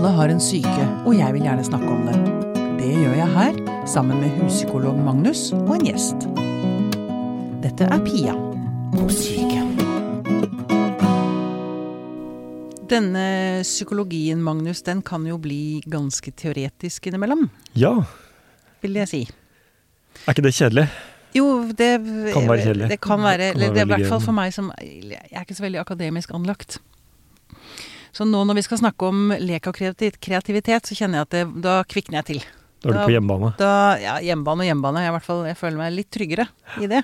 Alle har en syke, og jeg vil gjerne snakke om det. Det gjør jeg her, sammen med huspsykolog Magnus og en gjest. Dette er Pia på Syke. Denne psykologien, Magnus, den kan jo bli ganske teoretisk innimellom, Ja, vil jeg si. er ikke det kjedelig? Jo, det Kan være kjedelig. Det kan være, eller det er i hvert fall for meg som Jeg er ikke så veldig akademisk anlagt. Så nå når vi skal snakke om lek og kreativitet, så kjenner jeg at det, da kvikner jeg til. Da er du på hjemmebane. Da, ja, hjemmebane og hjemmebane. Jeg, hvert fall, jeg føler meg litt tryggere i det.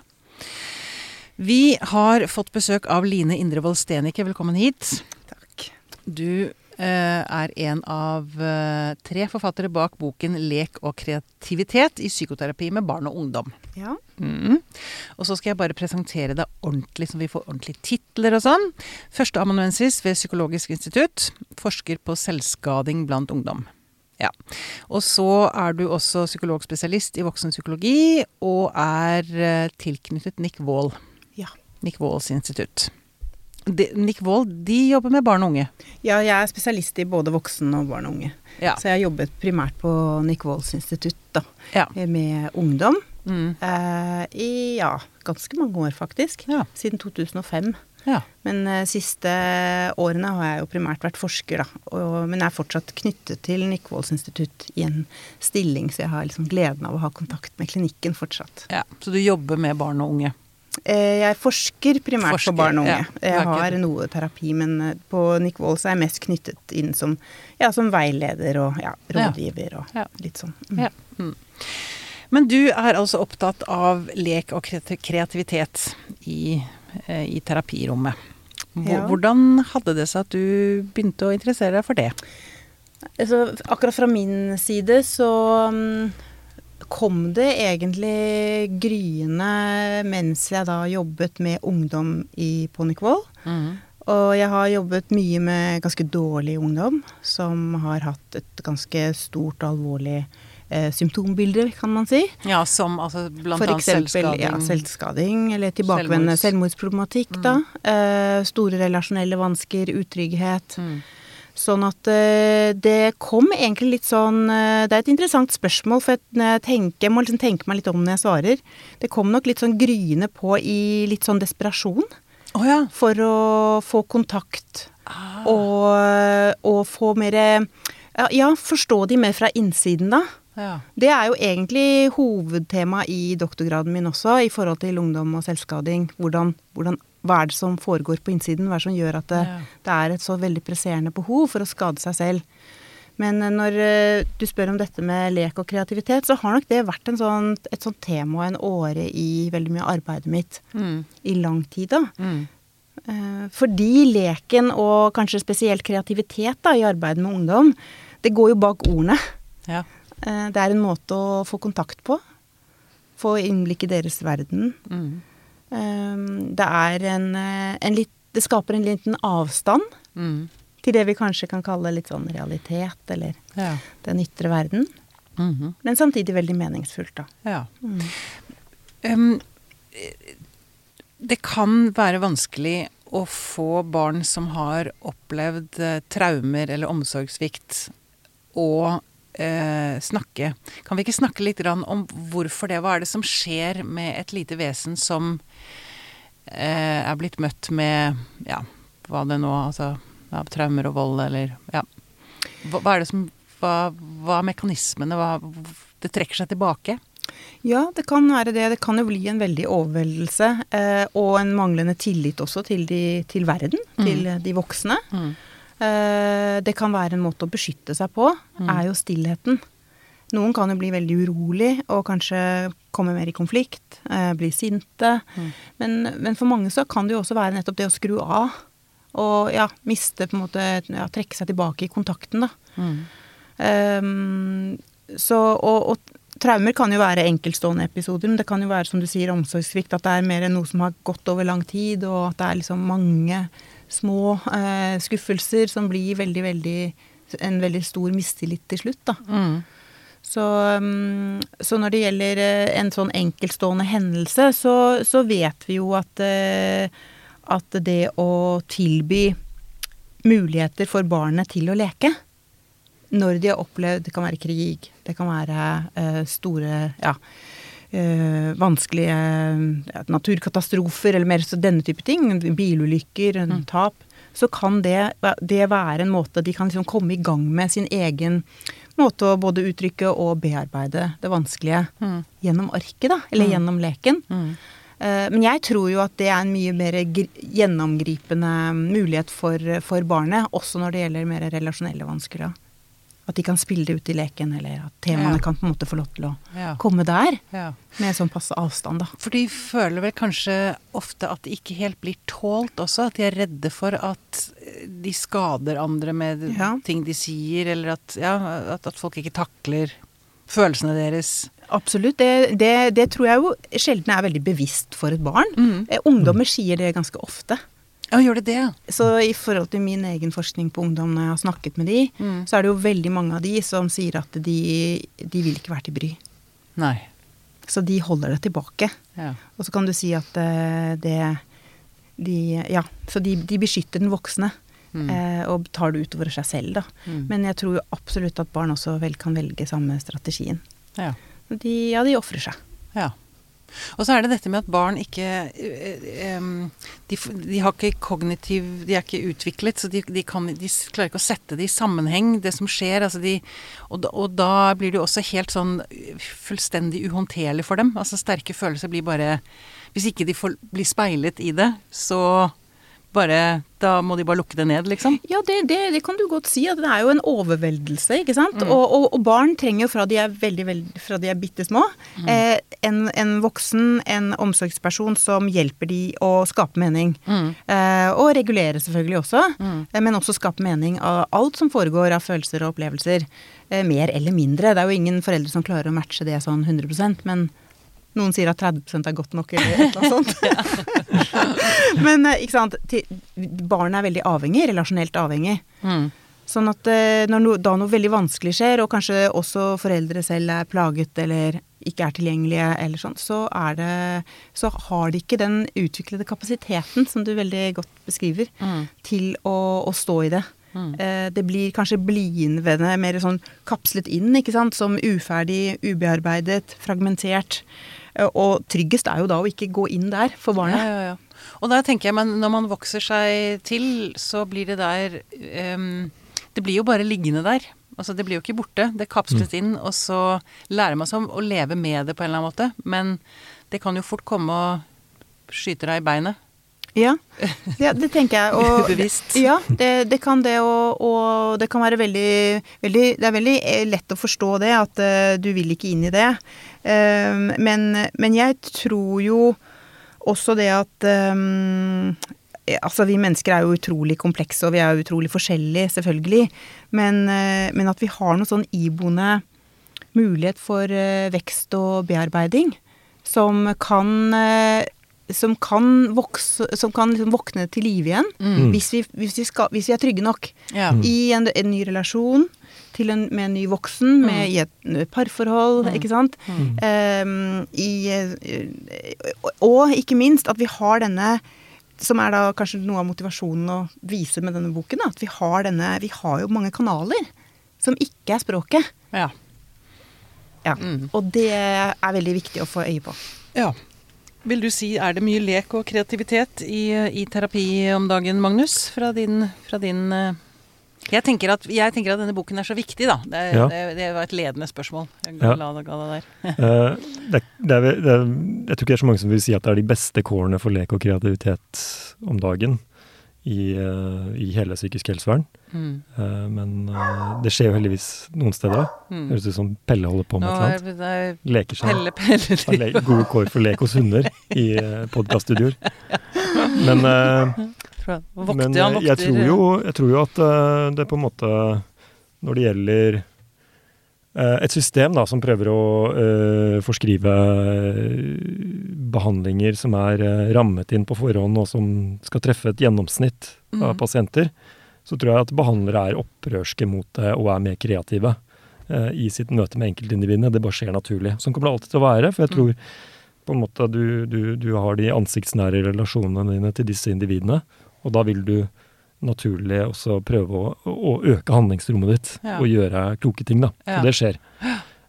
Vi har fått besøk av Line Indrevold Stenicke. Velkommen hit. Takk. Du eh, er en av eh, tre forfattere bak boken 'Lek og kreativitet i psykoterapi med barn og ungdom'. Ja. Mm. Og så skal jeg bare presentere deg ordentlig, så vi får ordentlige titler og sånn. Førsteamanuensis ved Psykologisk institutt. Forsker på selvskading blant ungdom. Ja. Og så er du også psykologspesialist i voksenpsykologi, og er eh, tilknyttet Nick Wall. Ja. Nick Walls institutt. De, Nick Wall, de jobber med barn og unge. ja, jeg er spesialist i både voksen og barn og unge. Ja. Så jeg har jobbet primært på Nick Walls institutt, da. Ja. Med ungdom. Mm. Eh, I ja, ganske mange år, faktisk. Ja. Siden 2005. ja. Men eh, siste årene har jeg jo primært vært forsker, da. Og, men jeg er fortsatt knyttet til Nick institutt i en stilling, så jeg har liksom gleden av å ha kontakt med klinikken fortsatt. ja. Så du jobber med barn og unge. Eh, Jeg forsker primært Forsker, på barn og unge. Er Jeg har noe terapi, men eh, på Nick er jeg mest knyttet inn som, ja, som veileder og ja, rådgiver og Ja. litt sånn. Mm. Ja. Mm. Men du er altså opptatt av lek og kreativitet i, eh, i terapirommet. Hvordan hadde det seg at du begynte å interessere deg for det? Altså, akkurat fra min side så mm, kom det egentlig gryende mens jeg da jobbet med ungdom i på Mm. Og jeg har jobbet mye med ganske dårlig ungdom, som har hatt et ganske stort og alvorlig eh, symptombilder, kan man si. Ja, som altså blant For annet eksempel selvskading. ja, selvskading, eller tilbakevendende Selvmords- selvmordsproblematikk, da. Eh, store relasjonelle vansker, utrygghet. Mm. Sånn at eh, det kom egentlig litt sånn eh, Det er et interessant spørsmål, for jeg, tenker, jeg må liksom tenke meg litt om når jeg svarer. Det kom nok litt sånn gryende på i litt sånn desperasjon Oh, ja. for å få kontakt Ah. og, og få mer ja, ja, forstå de mer fra innsiden, da. Ja. Det er jo egentlig hovedtema i doktorgraden min også, i forhold til ungdom og selvskading. Hvordan, hvordan, hva er det som foregår på innsiden? Hva er det som gjør at det, Ja. det er et så veldig presserende behov for å skade seg selv? Men eh, når eh, du spør om dette med lek og kreativitet, så har nok det vært en sånn, et sånt tema en åre i veldig mye av arbeidet mitt Mm. i lang tid, da. Mm. Eh, Fordi leken, og kanskje spesielt kreativitet da, i arbeidet med ungdom, det går jo bak ordene. ja. Eh, Det er en måte å få kontakt på. Få innblikk i deres verden. Mm. Eh, Det er en, eh, en litt Det skaper en liten avstand Mm. til det vi kanskje kan kalle litt sånn realitet, eller Ja. den ytre verden. Mhm. Men samtidig veldig meningsfullt, da. ja. Mm. Um, det kan være vanskelig å få barn som har opplevd traumer eller omsorgssvikt, å eh, snakke. Kan vi ikke snakke litt grann om hvorfor det? Hva er det som skjer med et lite vesen som eh, er blitt møtt med ja, hva det nå Altså av traumer og vold eller ja. Hva, hva er det som hva, hva er mekanismene? Hva, det trekker seg tilbake? Ja, det kan være det. Det kan jo bli en veldig overveldelse. Eh, og en manglende tillit også til, de, til verden, til de voksne. Mm. Eh, det kan være en måte å beskytte seg på, er jo stillheten. Noen kan jo bli veldig urolig og kanskje komme mer i konflikt, eh, bli sinte. Men, men for mange så kan det jo også være nettopp det å skru av. Og ja, miste på en måte ja, Trekke seg tilbake i kontakten, da. Mm. Um, så, og, og traumer kan jo være enkeltstående episoder, men det kan jo være, som du sier, omsorgssvikt. At det er mer noe som har gått over lang tid, og at det er liksom mange små eh, skuffelser som blir veldig, veldig En veldig stor mistillit til slutt, da. Mm. Så, um, så når det gjelder eh, en sånn enkeltstående hendelse, så, så vet vi jo at, eh, at det å tilby muligheter for barnet til å leke når de har opplevd Det kan være krig, det kan være eh, store ja, vanskelige ja, naturkatastrofer eller mer så denne type ting, bilulykker, Mm. tap, så kan det, det være en måte de kan liksom komme i gang med sin egen måte å både uttrykke og bearbeide det vanskelige Mm. gjennom arket, da, eller Mm. gjennom leken. Mm. Eh, Men jeg tror jo at det er en mye mer gjennomgripende mulighet for, for barnet, også når det gjelder mer relasjonelle vansker. da. At de kan spille det ut i leken, eller at temaene Ja. kan på en måte få lov til å Ja. komme der, ja. med sånn passe avstand, da. For de føler vel kanskje ofte at de ikke helt blir tålt også. At de er redde for at de skader andre med ting de sier, eller at, ja, at, at folk ikke takler følelsene deres. Absolutt. Det, det, det tror jeg jo sjelden er veldig bevisst for et barn. Mm. Eh, Ungdommer sier det ganske ofte. Ja, gjør det det? Så i forhold til min egen forskning på ungdom, når jeg har snakket med de, Mm. så er det jo veldig mange av de som sier at de, de vil ikke være til bry. Nei. Så de holder det tilbake. Ja. Og så kan du si at eh, det de, Ja, så de, de beskytter den voksne. Mm. Eh, og tar det utover seg selv, da. Mm. Men jeg tror jo absolutt at barn også vel kan velge samme strategien. ja. De, ja, de ofrer seg. Ja. Og så er det dette med at barn ikke eh, de, de har ikke kognitiv De er ikke utviklet, så de, de, kan, de klarer ikke å sette det i sammenheng, det som skjer. Altså og, da, og da blir det jo også helt sånn fullstendig uhåndterlig for dem. Altså sterke følelser blir bare Hvis ikke de får blir speilet i det, så bare Da må de bare lukke det ned, liksom. Ja, det, det, det kan du godt si. At det er jo en overveldelse, ikke sant. Mm. Og, og, og barn trenger jo fra de er veldig, veldig fra de er bitte små, Mm. eh, en, en voksen, en omsorgsperson som hjelper de å skape mening. Mm. Eh, og regulere selvfølgelig også, Mm. eh, men også skape mening av alt som foregår av følelser og opplevelser. Eh, mer eller mindre. Det er jo ingen foreldre som klarer å matche det sånn 100% men noen sier at 30 er godt nok, eller annet sånt. men eh, ikke sant, barnet er veldig avhengig, relasjonelt avhengig. Mm. Sånn at eh, no, da noe veldig vanskelig skjer, og kanskje også foreldre selv er plaget eller ikke er tilgjengelige eller sånn, så det Så har de ikke den utviklede kapasiteten, som du veldig godt beskriver, Mm. til å, å stå i det. Mm. Eh, det blir kanskje blindende mer sånn kapslet inn, ikke sant, som uferdig, ubearbeidet, fragmentert. Eh, og tryggest er jo da å ikke gå inn der for barnet. Ja, ja, ja. Og da tenker jeg, men når man vokser seg til, så blir det der um, Det blir jo bare liggende der. Altså det blir jo ikke borte. Det kapsles inn, og så lærer man seg å leve med det på en eller annen måte. Men det kan jo fort komme og skyte deg i beinet. Ja, ja det tenker jeg. Og, Ubevisst. Ja, det, det kan det, og, og det kan være veldig, veldig Det er veldig eh, lett å forstå det, at uh, du vil ikke inn i det. Um, men, men jeg tror jo også det at um, eh, Altså, vi mennesker er jo utrolig komplekse, og vi er jo utrolig forskjellige, selvfølgelig. Men, eh, men at vi har noe sånn iboende mulighet for eh, vekst og bearbeiding som kan som kan, vokse, som kan liksom våkne til live igjen Mm. hvis, vi, hvis, vi skal, hvis vi er trygge nok Ja. i en, en ny relasjon til en, med en ny voksen, med, i et parforhold, parforhold, ikke sant. Um, i, eh, og ikke minst at vi har denne som er da kanskje noe av motivasjonen å vise med denne boken, da, at vi har denne Vi har jo mange kanaler som ikke er språket. Ja. Ja. Mm. Og det er veldig viktig å få øye på. ja. Vil du si, er det mye lek og kreativitet i, i terapi om dagen, Magnus? Fra din, fra din eh, jeg tenker, at, jeg tenker at denne boken er så viktig, da. Det, Ja. det, det var et ledende spørsmål. Jeg Ja. la det, det der. Eh, det, er, er, jeg tror ikke det er så mange som vil si at det er de beste kårene for lek og kreativitet om dagen i, eh, i hele psykisk helsevern. Mm. Eh, men det skjer jo heldigvis noen steder. Mm. Høres ut som Pelle holder på med Nå et eller er annet. er Leker seg. Pelle Pelle Har le gode kår for lek hos hunder i podkaststudioer. Men vokter, Men han vokter jeg tror, jo, jeg tror jo at eh, det på en måte Når det gjelder eh, et system da, som prøver å uh, forskrive eh, behandlinger som er rammet inn på forhånd, og som skal treffe et gjennomsnitt av Mhm. pasienter, så tror jeg at behandlere er opprørske mot det og er mer kreative uh, i sitt møte med enkeltindividene. Det bare skjer naturlig. Sånn kommer det alltid til å være. For jeg Mm. tror på en måte du, du, du har de ansiktsnære relasjonene dine til disse individene, og da vil du naturlig også prøve å, å øke handlingsrommet ditt Ja. og gjøre kloke ting, da. Og det skjer.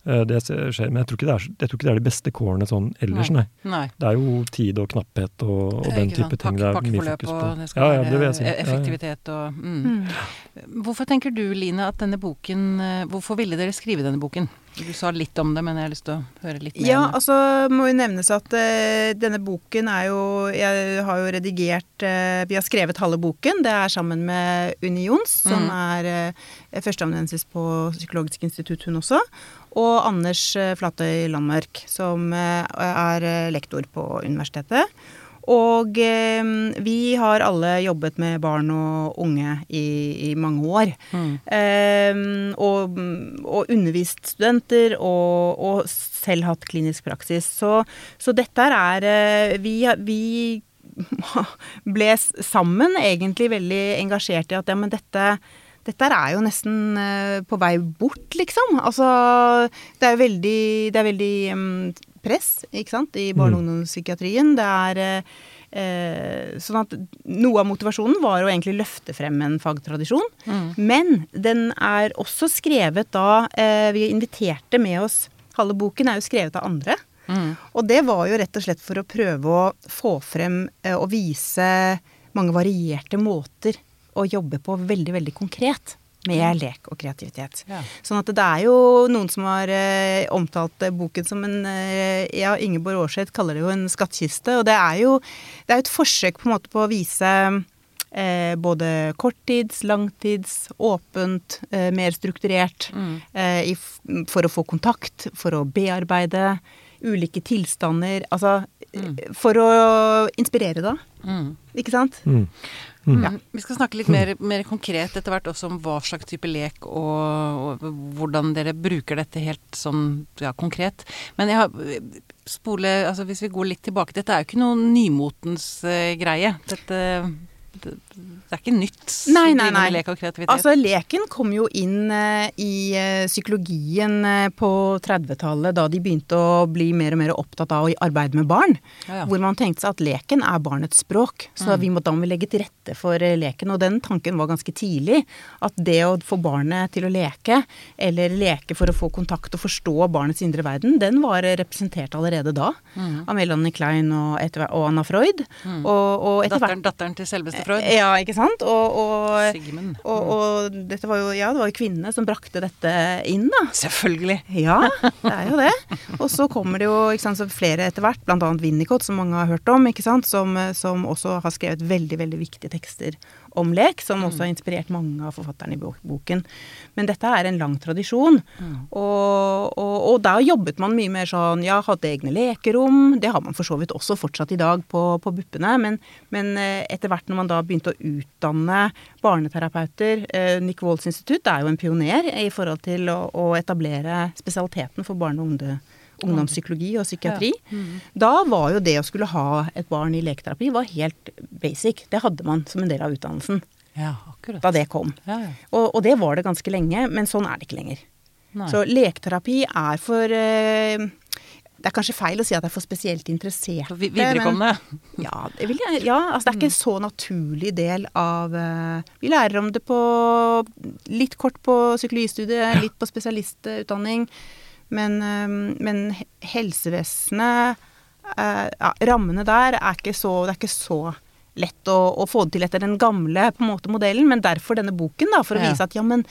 Eh, Det skjer. Men jeg tror, ikke det er, jeg tror ikke det er de beste kårene sånn ellers, nei. Nei. Det er jo tid og knapphet og, og den type sant. ting det er mye fokus og på. det skal Ja, ja, det vil være jeg si. Ja, ja. effektivitet og mm. Mm. Hvorfor tenker du, Line, at denne boken eh, Hvorfor ville dere skrive denne boken? Du sa litt om det, men jeg har lyst til å høre litt mer Ja, om det. altså må jo nevnes at uh, denne boken er jo Jeg har jo redigert uh, Vi har skrevet halve boken. Det er sammen med Unni Jons, som mm. er uh, førsteamanuensis på Psykologisk institutt, hun også. Og Anders eh, Flatøy Landmark, som eh, er eh, lektor på universitetet. Og vi har alle jobbet med barn og unge i, i mange år. Mm. Eh, og, og undervist studenter, og, og selv hatt klinisk praksis. Så, så dette er Vi, vi ble sammen egentlig veldig engasjert i at ja, men dette dette er jo nesten eh, på vei bort, liksom. Altså, det er jo veldig, det er veldig mm, press, ikke sant, i barne- og ungdomspsykiatrien. Det er eh, eh, sånn at noe av motivasjonen var å egentlig løfte frem en fagtradisjon. Mm. Men den er også skrevet da eh, Vi inviterte med oss Halve boken er jo skrevet av andre. Mm. Og det var jo rett og slett for å prøve å få frem eh, og vise mange varierte måter å jobbe på veldig, veldig konkret. Med lek og kreativitet. Ja. Sånn at det er jo noen som har eh, omtalt eh, boken som en eh, Ja, Ingeborg Aarseth kaller det jo en skattkiste. Og det er jo det er et forsøk på en måte på å vise eh, både korttids, langtids, åpent, eh, mer strukturert. Mm. Eh, i, for å få kontakt, for å bearbeide ulike tilstander. Altså for å inspirere, da. Mm. Ikke sant? Mm. Mm. Vi skal snakke litt mer, mer konkret etter hvert også om hva slags type lek og, og hvordan dere bruker dette helt sånn ja, konkret. Men jeg har spole Altså hvis vi går litt tilbake Dette er jo ikke noe nymotens uh, greie. Dette det, er ikke nytt Nei, nei, nei. lek og kreativitet. Altså, leken kom jo inn eh, i eh, psykologien eh, på 30-tallet, da de begynte å bli mer og mer opptatt av å arbeide med barn. Ja, ja. Hvor man tenkte seg at leken er barnets språk. Så vi må, da må vi legge til rette for leken. Og den tanken var ganske tidlig. At det å få barnet til å leke, eller leke for å få kontakt og forstå barnets indre verden, den var representert allerede da. Av Melanie Klein og, etter, og Anna Freud. Og, og etter datteren, datteren til selveste Freud. Ja, ikke sant? Og, og Sigmund. og, og dette var jo, ja, det var jo kvinnene som brakte dette inn, da. Selvfølgelig. Ja, det er jo det. Og så kommer det jo ikke sant, så flere etter hvert, bl.a. Winnicott, som mange har hørt om, ikke sant, som, som også har skrevet veldig, veldig viktige tekster om lek, som også har inspirert mange av forfatterne i boken. Men dette er en lang tradisjon. Og, og, og da jobbet man mye mer sånn, ja, hadde egne lekerom. Det har man for så vidt også fortsatt i dag på, på BUP-ene. Men, men eh, etter hvert når man da begynte å utdanne barneterapeuter eh, Nick Walls institutt er jo en pioner i forhold til å, å etablere spesialiteten for barne- og ungdom, ungdomspsykologi og psykiatri. Da var jo det å skulle ha et barn i leketerapi var helt basic. Det hadde man som en del av utdannelsen Ja, akkurat. da det kom. Ja, ja. Og, og det var det ganske lenge, men sånn er det ikke lenger. Nei. Så leketerapi er for eh, Det er kanskje feil å si at det er for spesielt interesserte. For Viderekomne. men- Ja, det, jeg, ja altså det er ikke en så naturlig del av eh, Vi lærer om det på litt kort på psykologistudiet, litt på spesialistutdanning. Men, eh, men helsevesenet eh, ja, Rammene der er ikke så Det er ikke så lett å, å få det til etter den gamle på en måte modellen, men derfor denne boken, da, for å vise at ja, men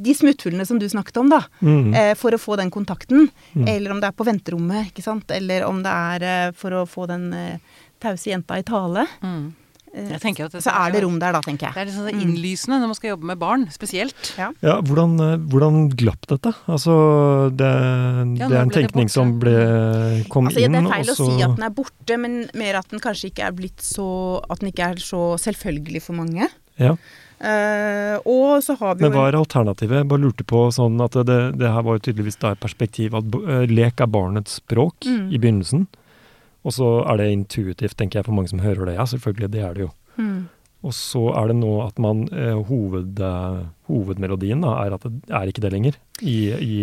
de smutthullene som du snakket om, da, Mm. eh, for å få den kontakten, Mm. eller om det er på venterommet, ikke sant, eller om det er eh, for å få den eh, tause jenta i tale, Mm. Eh, Jeg at det så er det rom der, da, tenker jeg. Det er litt sånn Mm. innlysende når man skal jobbe med barn, spesielt. Ja, hvordan, eh, hvordan glapp dette? Altså, det, Ja, det er en tenkning som ble, kom Altså, ja, inn, det er feil å si at den er borte, men mer at den kanskje ikke er blitt så At den ikke er så selvfølgelig for mange. ja. Uh, og så har vi Men hva er alternativet? Jeg bare lurte på sånn at det, det her var jo tydeligvis da et perspektiv at eh, lek er barnets språk Mm. i begynnelsen. Og så er det intuitivt, tenker jeg, for mange som hører det. Ja, selvfølgelig, det er det jo. Mm. Og så er det nå at man eh, hoved, eh, Hovedmelodien da, er at det er ikke det lenger. I, i,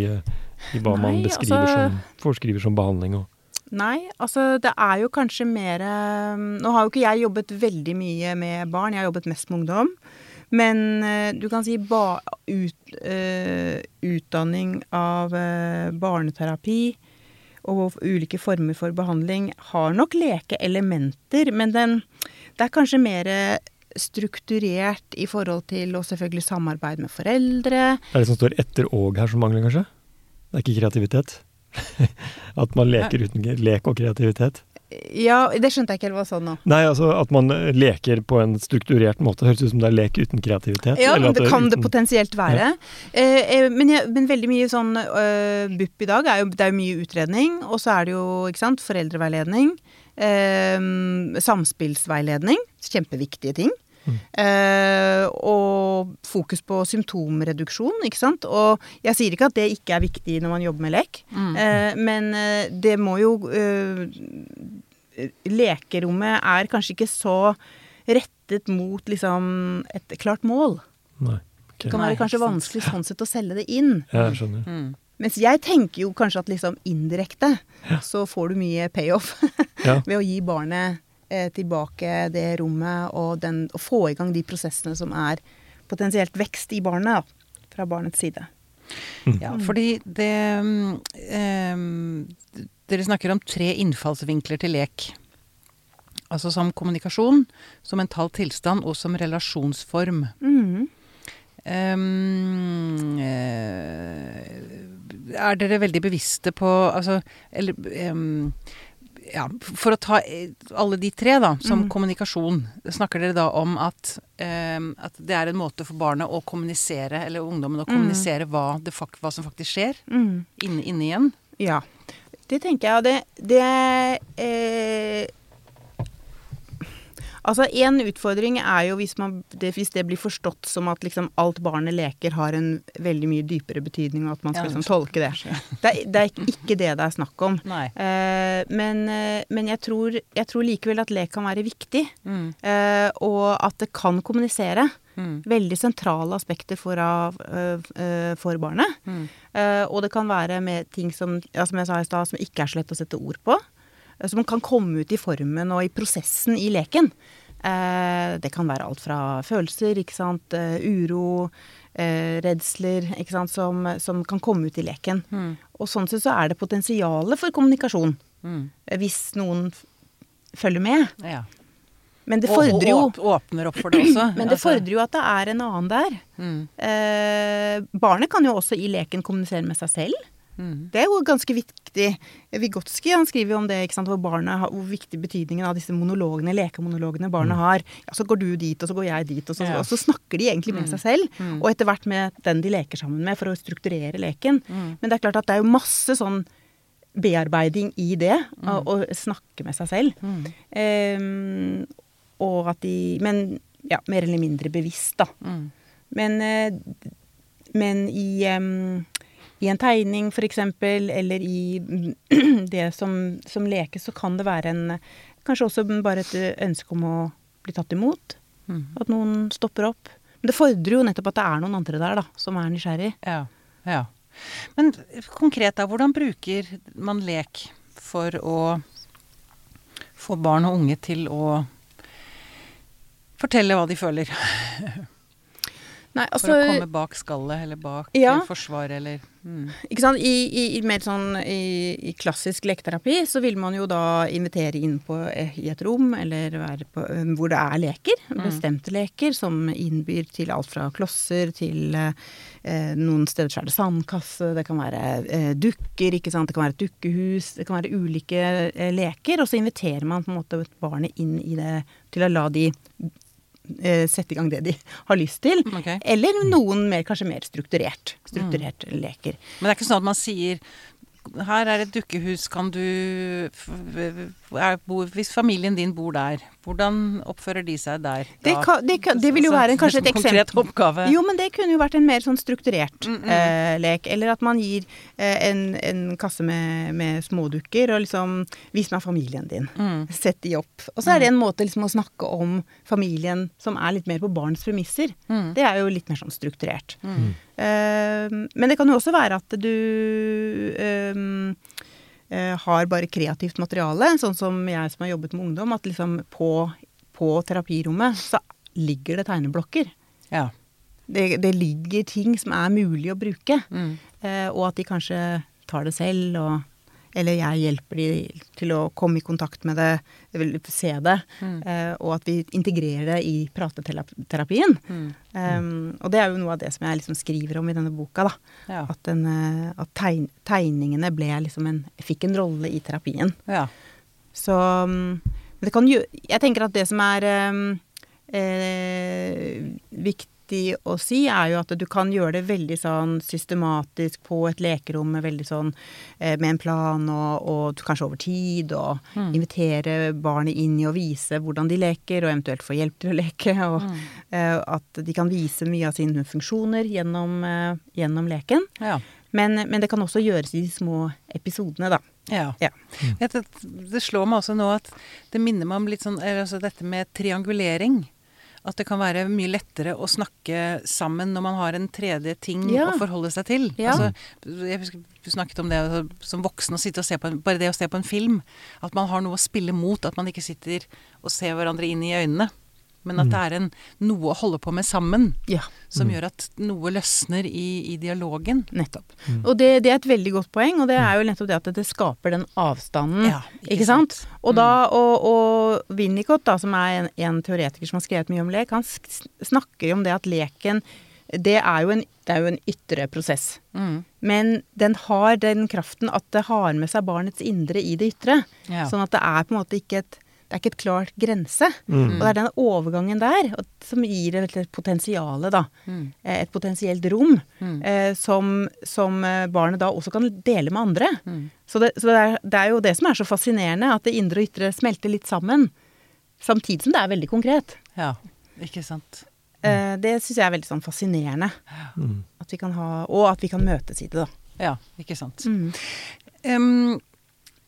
i hva man beskriver altså- som, forskriver som behandling. Og, Nei, altså det er jo kanskje mer eh, Nå har jo ikke jeg jobbet veldig mye med barn, jeg har jobbet mest med ungdom. Men eh, du kan si ba, ut, uh, utdanning av uh, barneterapi og ulike former for behandling har nok lekeelementer, men den, det er kanskje mer strukturert i forhold til å selvfølgelig samarbeid med foreldre. det er det som står etter og her som mangler, kanskje? Det er ikke kreativitet? at man leker uten lek og kreativitet? Ja, det skjønte jeg ikke helt hva sa nå. Nei, altså at man eh, leker på en strukturert måte. Høres ut som det er lek uten kreativitet. Ja, eller men at det kan det uten- potensielt være. Ja. eh, men, jeg, men veldig mye sånn uh, BUP i dag er jo, det er jo mye utredning, og så er det jo ikke sant, foreldreveiledning. Eh, samspillsveiledning. Kjempeviktige ting. Mm. Eh, og fokus på symptomreduksjon, ikke sant. Og jeg sier ikke at det ikke er viktig når man jobber med lek, Mm. eh, men eh, det må jo eh, Lekerommet er kanskje ikke så rettet mot liksom et klart mål. Nei. Okay. Det kan være kanskje vanskelig sånn sett å selge det inn. Jeg skjønner. Mm. Mens jeg tenker jo kanskje at liksom indirekte så får du mye payoff Ja. ved å gi barnet tilbake det rommet og, den, og få i gang de prosessene som er potensielt vekst i barnet, da, fra barnets side. Ja, fordi det um, Dere snakker om tre innfallsvinkler til lek. Altså som kommunikasjon, som mental tilstand og som relasjonsform. Mm. Eh, er dere veldig bevisste på Altså, eller em, ja, For å ta eh, alle de tre, da, som Mm. kommunikasjon. Snakker dere da om at, eh, at det er en måte for barnet å kommunisere, eller ungdommen å Mm. kommunisere hva, det hva som faktisk skjer, mm. inne, inne igjen? Ja. Det tenker jeg. og Det, det eh, Altså, En utfordring er jo hvis, man, det, hvis det blir forstått som at liksom alt barnet leker har en veldig mye dypere betydning, og at man skal Ja, liksom tolke det. Det er, det er ikke det det er snakk om. Eh, men eh, men jeg, tror, jeg tror likevel at lek kan være viktig, Mm. eh, og at det kan kommunisere. Mm. Veldig sentrale aspekter for, av, øh, for barnet. Mm. Uh, og det kan være med ting som, ja, som jeg sa i stad, som ikke er så lett å sette ord på. Som kan komme ut i formen og i prosessen i leken. Eh, det kan være alt fra følelser, ikke sant, eh, uro, eh, redsler, ikke sant, som, som kan komme ut i leken. Mm. Og sånn sett så er det potensialet for kommunikasjon, Mm. hvis noen følger med. Ja. Men det fordrer jo og åpner opp for det også. men det Altså, fordrer jo at det er en annen der. mm. Eh, barnet kan jo også i leken kommunisere med seg selv. Mm. Det er jo ganske viktig. Vygotsky skriver jo om det, sant, hvor, barnet, hvor viktig betydningen av disse monologene, lekemonologene barnet har. Ja, så går du dit, og så går jeg dit, og så, Ja. og så snakker de egentlig med seg selv. Mm. Og etter hvert med den de leker sammen med, for å strukturere leken. Mm. Men det er klart at det er jo masse sånn bearbeiding i det, å, snakke med seg selv. Mm. Eh, og at de Men ja, mer eller mindre bevisst, da. Mm. Men, eh, men i, em, i en tegning f.eks., eller i det som, som lekes, så kan det være en Kanskje også bare et ønske om å bli tatt imot. Mm. At noen stopper opp. Men det fordrer jo nettopp at det er noen andre der da, som er nysgjerrig. Ja. ja. Men konkret, da. Hvordan bruker man lek for å få barn og unge til å fortelle hva de føler? Nei, For altså, å komme bak skallet, eller bak Ja. forsvaret, eller mm. Ikke sant? I, i, i mer sånn i, i klassisk leketerapi så vil man jo da invitere inn på eh, i et rom eller på, eh, hvor det er leker. Bestemte leker som innbyr til alt fra klosser til eh, eh, noen steder så er det sandkasse, det kan være eh, dukker, ikke sant. Det kan være et dukkehus, det kan være ulike eh, leker. Og så inviterer man på en måte barnet inn i det til å la de sette i gang det de har lyst til. Okay. Eller noen mer, kanskje mer strukturert. Strukturert leker. Men det er ikke sånn at man sier her er et dukkehus, kan du Hvis familien din bor der, hvordan oppfører de seg der? Det, kan, det, kan, det vil jo Altså, være en, kanskje et eksempel. oppgave. Jo, men det kunne jo vært en mer sånn strukturert Mm, mm. eh, lek. Eller at man gir eh, en, en kasse med, med smådukker og liksom Vis meg familien din. Mm. Sett de opp. Og så er det en måte liksom å snakke om familien som er litt mer på barns premisser. Mm. Det er jo litt mer sånn strukturert. Mm. Eh, men det kan jo også være at du eh, har bare kreativt materiale, sånn som jeg som har jobbet med ungdom, at liksom på, på terapirommet så ligger det tegneblokker. Ja. Det, det ligger ting som er mulig å bruke, Mm. eh, og at de kanskje tar det selv, og, eller jeg hjelper de til å komme i kontakt med det, se det, Mm. eh, og at vi integrerer det i prateterapien. Mm. Um, og det er jo noe av det som jeg liksom skriver om i denne boka. da. Ja. At, den, eh, at tegn, tegningene ble liksom en, fikk en rolle i terapien. ja. Så um, det kan jo Jeg tenker at det som er um, eh, viktig å si, er jo at du kan gjøre det veldig sånn systematisk på et lekerom med veldig sånn eh, med en plan og, og kanskje over tid, og Mm. invitere barnet inn i å vise hvordan de leker, og eventuelt få hjelp til å leke. Og Mm. eh, at de kan vise mye av sine funksjoner gjennom, eh, gjennom leken. ja. Men, men det kan også gjøres i de små episodene, da. Ja. Ja. Mm. det slår meg også nå at det minner meg om litt sånn altså dette med triangulering. At det kan være mye lettere å snakke sammen når man har en tredje ting Ja. å forholde seg til. Ja. Altså, jeg husker du snakket om det altså, som voksen å sitte og se på en, bare det å se på en film. At man har noe å spille mot. At man ikke sitter og ser hverandre inn i øynene. Men at det er en, noe å holde på med sammen. Ja. Som gjør at noe løsner i, i dialogen. Nettopp. Og det, det er et veldig godt poeng, og det er jo nettopp det at det skaper den avstanden. Ja, ikke ikke, sant? Og, da, og, og Winnicott, da, som er en, en teoretiker som har skrevet mye om lek, han snakker jo om det at leken det er jo en, det er jo en ytre prosess. Mm. Men den har den kraften at det har med seg barnets indre i det ytre. Ja. Sånn at det er på en måte ikke et det er ikke et klart grense. Mm. Og det er den overgangen der som gir et, potensial, da. Mm. Eh, Et potensielt rom. Mm. Eh, som, som eh, barnet da også kan dele med andre. Mm. Så, det, så det, er, det er jo det som er så fascinerende, at det indre og ytre smelter litt sammen. Samtidig som det er veldig konkret. Ja, ikke sant. Eh, det syns jeg er veldig sånn fascinerende. Mm. At vi kan ha, og at vi kan møtes i det, da. Ja, ikke sant. Mm. Em,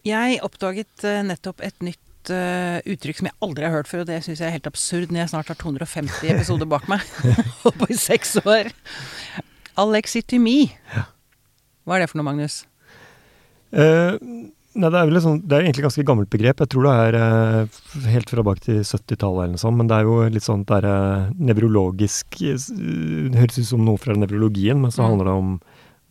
jeg oppdaget eh, nettopp et nytt eh, uttrykk som jeg aldri har hørt før, og det syns jeg er helt absurd når jeg snart har 250 episoder bak meg. Holdt på i seks år. Alexithymie. Hva er det for noe, Magnus? Uh, nei, det er et sånt, det er egentlig et ganske gammelt begrep. Jeg tror det er uh, helt fra bak til 70-tallet eller noe sånt. Men det er jo litt sånn det er nevrologisk Det høres ut som noe fra nevrologien, men så Mm. handler det om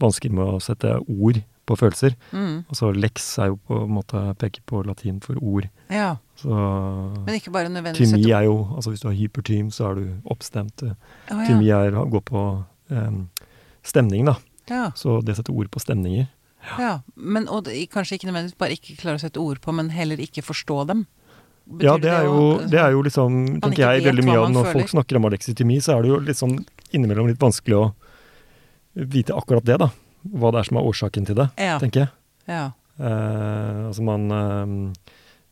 vansker med å sette ord på følelser. Mm. Altså lex er jo på en måte peker på latin for ord. Ja, Så men ikke bare nødvendigvis tymi er jo Altså hvis du har hypertym, så er du oppstemt. Oh, ja. Tymi er, går på um, stemning, da. Ja, Så det setter ord på stemninger. ja. Men, og det, kanskje ikke nødvendigvis bare ikke klare å sette ord på, men heller ikke forstå dem. Betyr Ja, det er, jo, det er jo liksom, tenker jeg, veldig mye av når føler. folk snakker om alexitimi, så er det jo litt sånn innimellom litt vanskelig å vite akkurat det, da. Hva det er som er årsaken til det, Ja. tenker jeg. Ja. Eh, altså man eh,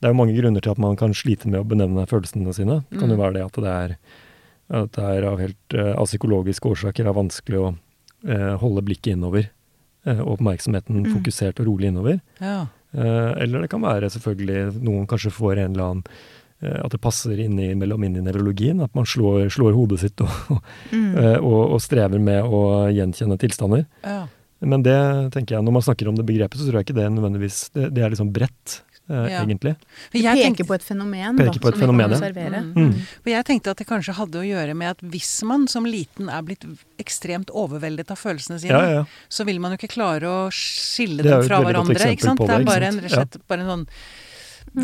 Det er jo mange grunner til at man kan slite med å benevne følelsene sine. Det kan jo Mm. være det at det er, at det er av helt eh, av psykologiske årsaker er vanskelig å eh, holde blikket innover. eh, og oppmerksomheten Mm. fokusert og rolig innover. ja. Eh, eller det kan være selvfølgelig noen kanskje får en eller annen At det passer innimellom inn i nevrologien. At man slår, slår hodet sitt og, Mm. og, og strever med å gjenkjenne tilstander. ja. Men det tenker jeg, når man snakker om det begrepet, så tror jeg ikke det nødvendigvis Det, det er liksom bredt. eh, Ja. egentlig. For jeg Peker på et fenomen da, på et som vi fenomen, kan ja. observere. Mm. Mm. For jeg tenkte at det kanskje hadde å gjøre med at hvis man som liten er blitt ekstremt overveldet av følelsene sine, Ja, ja, ja. så vil man jo ikke klare å skille Det er dem jo et fra veldig godt hverandre. eksempel Ikke sant? på Det det, er bare en, slett bare en sånn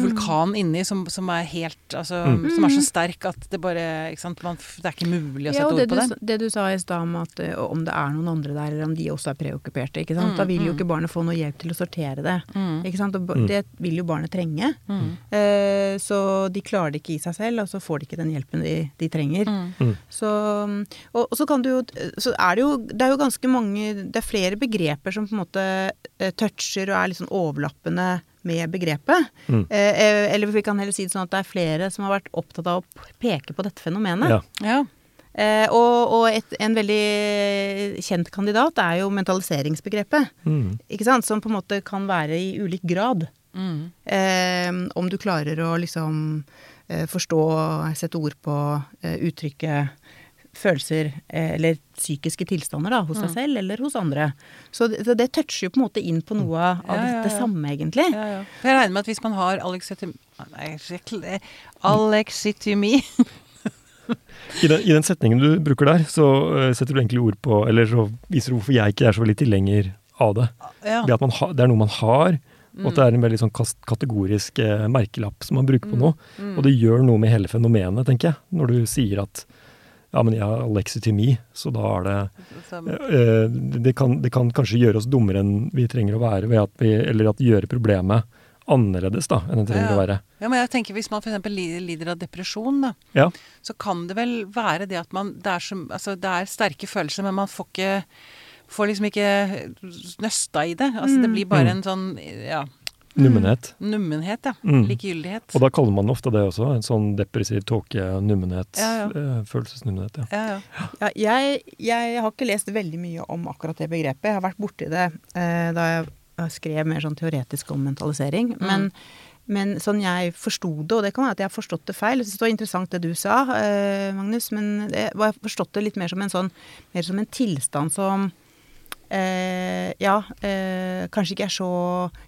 vulkan inni som, som er helt Altså Mm. som er så sterk at det bare ikke sant? Man, Det er ikke mulig å sette ja, ord på du, det. sa- det du sa i stad om at eh, om det er noen andre der, eller om de også er preokkuperte. ikke sant? Mm, da vil jo mm. ikke barnet få noe hjelp til å sortere det. Mm. ikke sant? Og Mm. Det vil jo barnet trenge. Mm. Eh, så de klarer det ikke i seg selv, og så får de ikke den hjelpen de, de trenger. Mm. Så, og, og så kan du jo Så er det jo Det er jo ganske mange Det er flere begreper som på en måte eh, toucher og er litt sånn overlappende med begrepet. Mm. Eh, eh, eller vi kan heller si det sånn at det er flere som har vært opptatt av å peke på dette fenomenet. Ja. Ja. Eh, og og et, en veldig kjent kandidat er jo mentaliseringsbegrepet. Mm. Ikke sant? Som på en måte kan være i ulik grad. Mm. Eh, om du klarer å liksom eh, forstå, sette ord på, eh, uttrykke følelser eh, eller psykiske tilstander da, hos deg Mm. selv eller hos andre. Så det, så det toucher jo på en måte inn på noe av Ja, ja, det samme, egentlig. Ja, ja. Jeg regner med at hvis man har alexithym... Alexithymi I, den, I den setningen du bruker der, så eh, setter du egentlig ord på Eller så viser du hvorfor jeg ikke er så veldig tilhenger av det. ja. Det, at man ha, det er noe man har, og Mm. at det er en veldig sånn kategorisk eh, merkelapp som man bruker på Mm. noe. Mm. Og det gjør noe med hele fenomenet, tenker jeg. Når du sier at ja, men jeg har alexithymie, så da er det eh, det, kan, det kan kanskje gjøre oss dummere enn vi trenger å være, ved at vi, eller at gjøre problemet annerledes da, enn det trenger Ja. å være. Ja, men jeg tenker Hvis man f.eks. lider av depresjon, da, Ja. så kan det vel være det at man Det er, som, altså, det er sterke følelser, men man får ikke Får liksom ikke nøsta i det. Altså Det blir bare Mm. en sånn ja, Nummenhet. nummenhet, ja. Mm. Likegyldighet. Og da kaller man ofte det også, en sånn depressiv tåke, nummenhet, Ja, ja. eh, følelsesnummenhet. Ja. Ja, ja. Ja, jeg, jeg har ikke lest veldig mye om akkurat det begrepet. Jeg har vært borti det eh, da jeg jeg skrev mer sånn teoretisk om mentalisering. Men, men sånn jeg forsto det, og det kan være at jeg har forstått det feil. Jeg syns det var interessant det du sa, eh, Magnus, men jeg har forstått det litt mer som en sånn Mer som en tilstand som Eh, ja, eh, kanskje ikke er så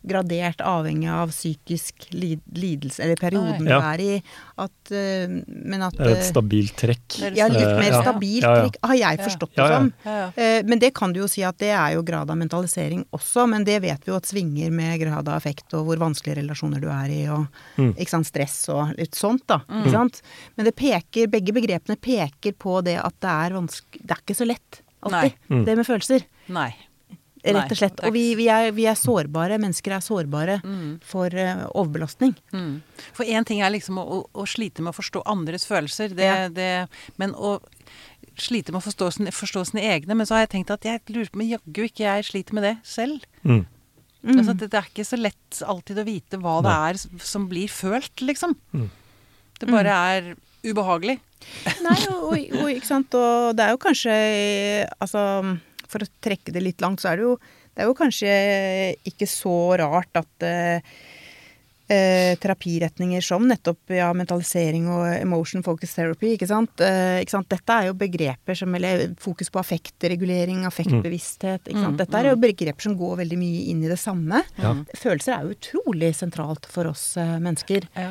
gradert avhengig av psykisk lidelse, eller perioden Nei. du Ja. er i. At, eh, men at Det er et eh, stabilt trekk. Ja, litt Eh, mer ja. stabilt Ja, ja. trekk, har jeg Ja. forstått det Ja, ja. som. ja, ja. Eh, Men det kan du jo si at det er jo grad av mentalisering også, men det vet vi jo at svinger med grad av effekt og hvor vanskelige relasjoner du er i og Mm. ikke sant, stress og litt sånt, da. Mm. Ikke sant? Men det peker, begge begrepene peker på det at det er vanskelig Det er ikke så lett alltid, Nei. Mm. det med følelser. Nei. Rett og slett. Og vi, vi, er, vi er sårbare. Mennesker er sårbare Mm. for uh, overbelastning. Mm. For én ting er liksom å, å, å slite med å forstå andres følelser, det, Ja. det, men å slite med å forstå forstå sine egne. Men så har jeg tenkt at jeg lurer på om jaggu ikke jeg sliter med det selv. Mm. Mm. Altså, det, det er ikke så lett alltid å vite hva det er som blir følt, liksom. Mm. Det bare er ubehagelig. Nei, og, og, og ikke sant, og det er jo kanskje Altså, for å trekke det litt langt, så er det jo Det er jo kanskje ikke så rart at eh, eh, terapiretninger som nettopp ja, mentalisering og emotion focus therapy, ikke sant? Eh, ikke sant? Dette er jo begreper som Eller fokus på affektregulering, affektbevissthet, ikke sant. Mm, Dette er jo begreper som går veldig mye inn i det samme. Ja. Følelser er jo utrolig sentralt for oss eh, mennesker. Ja.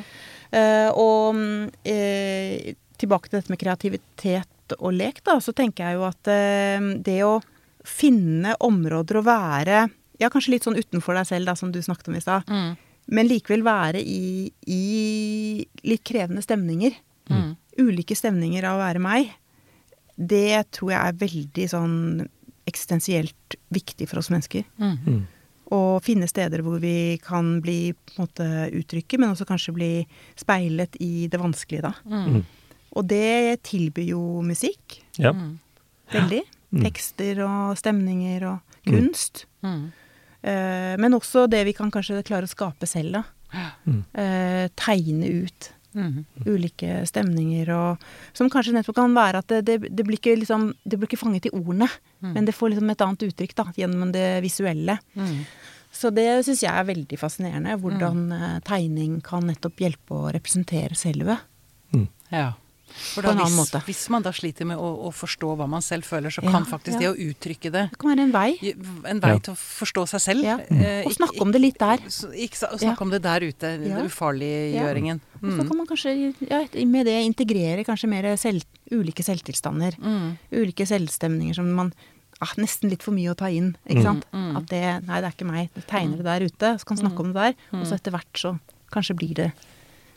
Eh, og mm, eh, tilbake til dette med kreativitet og lek, da, så tenker jeg jo at eh, det å finne områder å være Ja, kanskje litt sånn utenfor deg selv, da, som du snakket om i stad. Mm. Men likevel være i, i litt krevende stemninger. Mm. Ulike stemninger av å være meg. Det tror jeg er veldig sånn eksistensielt viktig for oss mennesker. Mm. Mm. Å finne steder hvor vi kan bli på en måte uttrykket, men også kanskje bli speilet i det vanskelige, da. Mm. Mm. Og det tilbyr jo musikk. Ja. Mm. Veldig. Mm. Tekster og stemninger og kunst. Mm. Eh, men også det vi kan kanskje klare å skape selv, da. Mm. Eh, tegne ut Mm. ulike stemninger og Som kanskje nettopp kan være at det, det, det blir ikke liksom Det blir ikke fanget i ordene, Mm. men det får liksom et annet uttrykk, da, gjennom det visuelle. Mm. Så det syns jeg er veldig fascinerende. Hvordan eh, tegning kan nettopp hjelpe å representere selve. Mm. Ja. For på en annen hvis, måte. hvis man da sliter med å, å forstå hva man selv føler, så Ja, kan faktisk ja. det å uttrykke det Det kan være en vei. en vei Ja. til å forstå seg selv. Ja. eh, Og snakke om det litt der. Ikke, snakke Ja. om det der ute, Ja. det ufarliggjøringen. Og så Mm. kan man kanskje ja, med det integrere kanskje mer selv, ulike selvtilstander. Mm. Ulike selvstemninger som man ah, Nesten litt for mye å ta inn, ikke Mm. sant. Mm. At det Nei, det er ikke meg. Jeg tegner det der ute, så kan snakke om det der. Og så etter hvert så kanskje blir det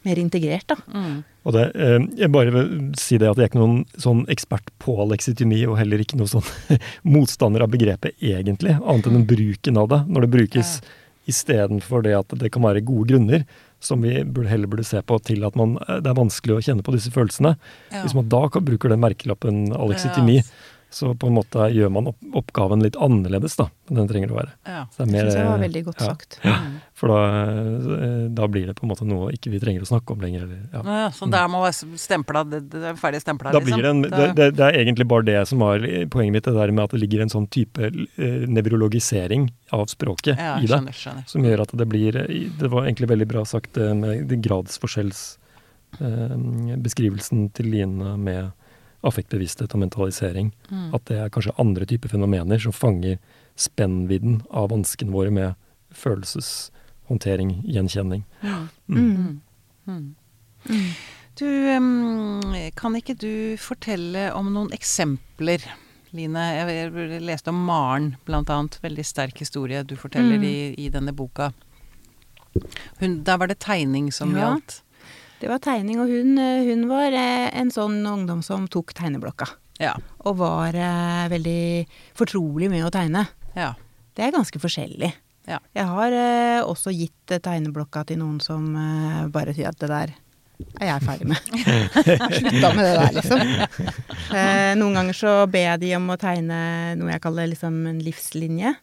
mer integrert, da. Mm. Og det, eh, jeg bare vil si det at jeg er ikke noen sånn ekspert på leksitomi, og heller ikke noen sånn motstander av begrepet egentlig, annet enn bruken av det. Når det brukes istedenfor det at det kan være gode grunner, som vi burde, heller burde se på til at man, eh, det er vanskelig å kjenne på disse følelsene. Ja. Hvis man da bruker den merkelappen alexitomi, Ja. Så på en måte gjør man opp, oppgaven litt annerledes da, enn den trenger å være. Ja. Så det er Det mer, syns jeg var eh, veldig godt ja. sagt. Ja, For da, eh, da blir det på en måte noe ikke vi trenger å snakke om lenger. Eller, ja. Ja, så der må være stempla, det, det er ferdig stempla, liksom. blir det, en, det, det, det er egentlig bare det som var poenget mitt, det der med at det ligger en sånn type eh, nevrologisering av språket ja, i det. skjønner, skjønner. Som gjør at det blir eh, Det var egentlig veldig bra sagt det med gradsforskjellsbeskrivelsen eh, til Line med affektbevissthet og mentalisering. Mm. At det er kanskje andre typer fenomener som fanger spennvidden av vanskene våre med følelseshåndtering, gjenkjenning. Mm. Mm. Mm. Mm. Du, kan ikke du fortelle om noen eksempler, Line? Jeg, jeg leste om Maren, blant annet. Veldig sterk historie du forteller Mm. i, i denne boka. Hun, der var det tegning som Ja. gjaldt. Det var tegning, og hun, eh, hun var eh, en sånn ungdom som tok tegneblokka. Ja. Og var eh, veldig fortrolig med å tegne. ja. Det er ganske forskjellig. Ja. Jeg har også gitt tegneblokka til noen som bare sier at det der er jeg ferdig med. Slutta med det der, liksom. Eh, noen ganger så ber jeg de om å tegne noe jeg kaller liksom en livslinje.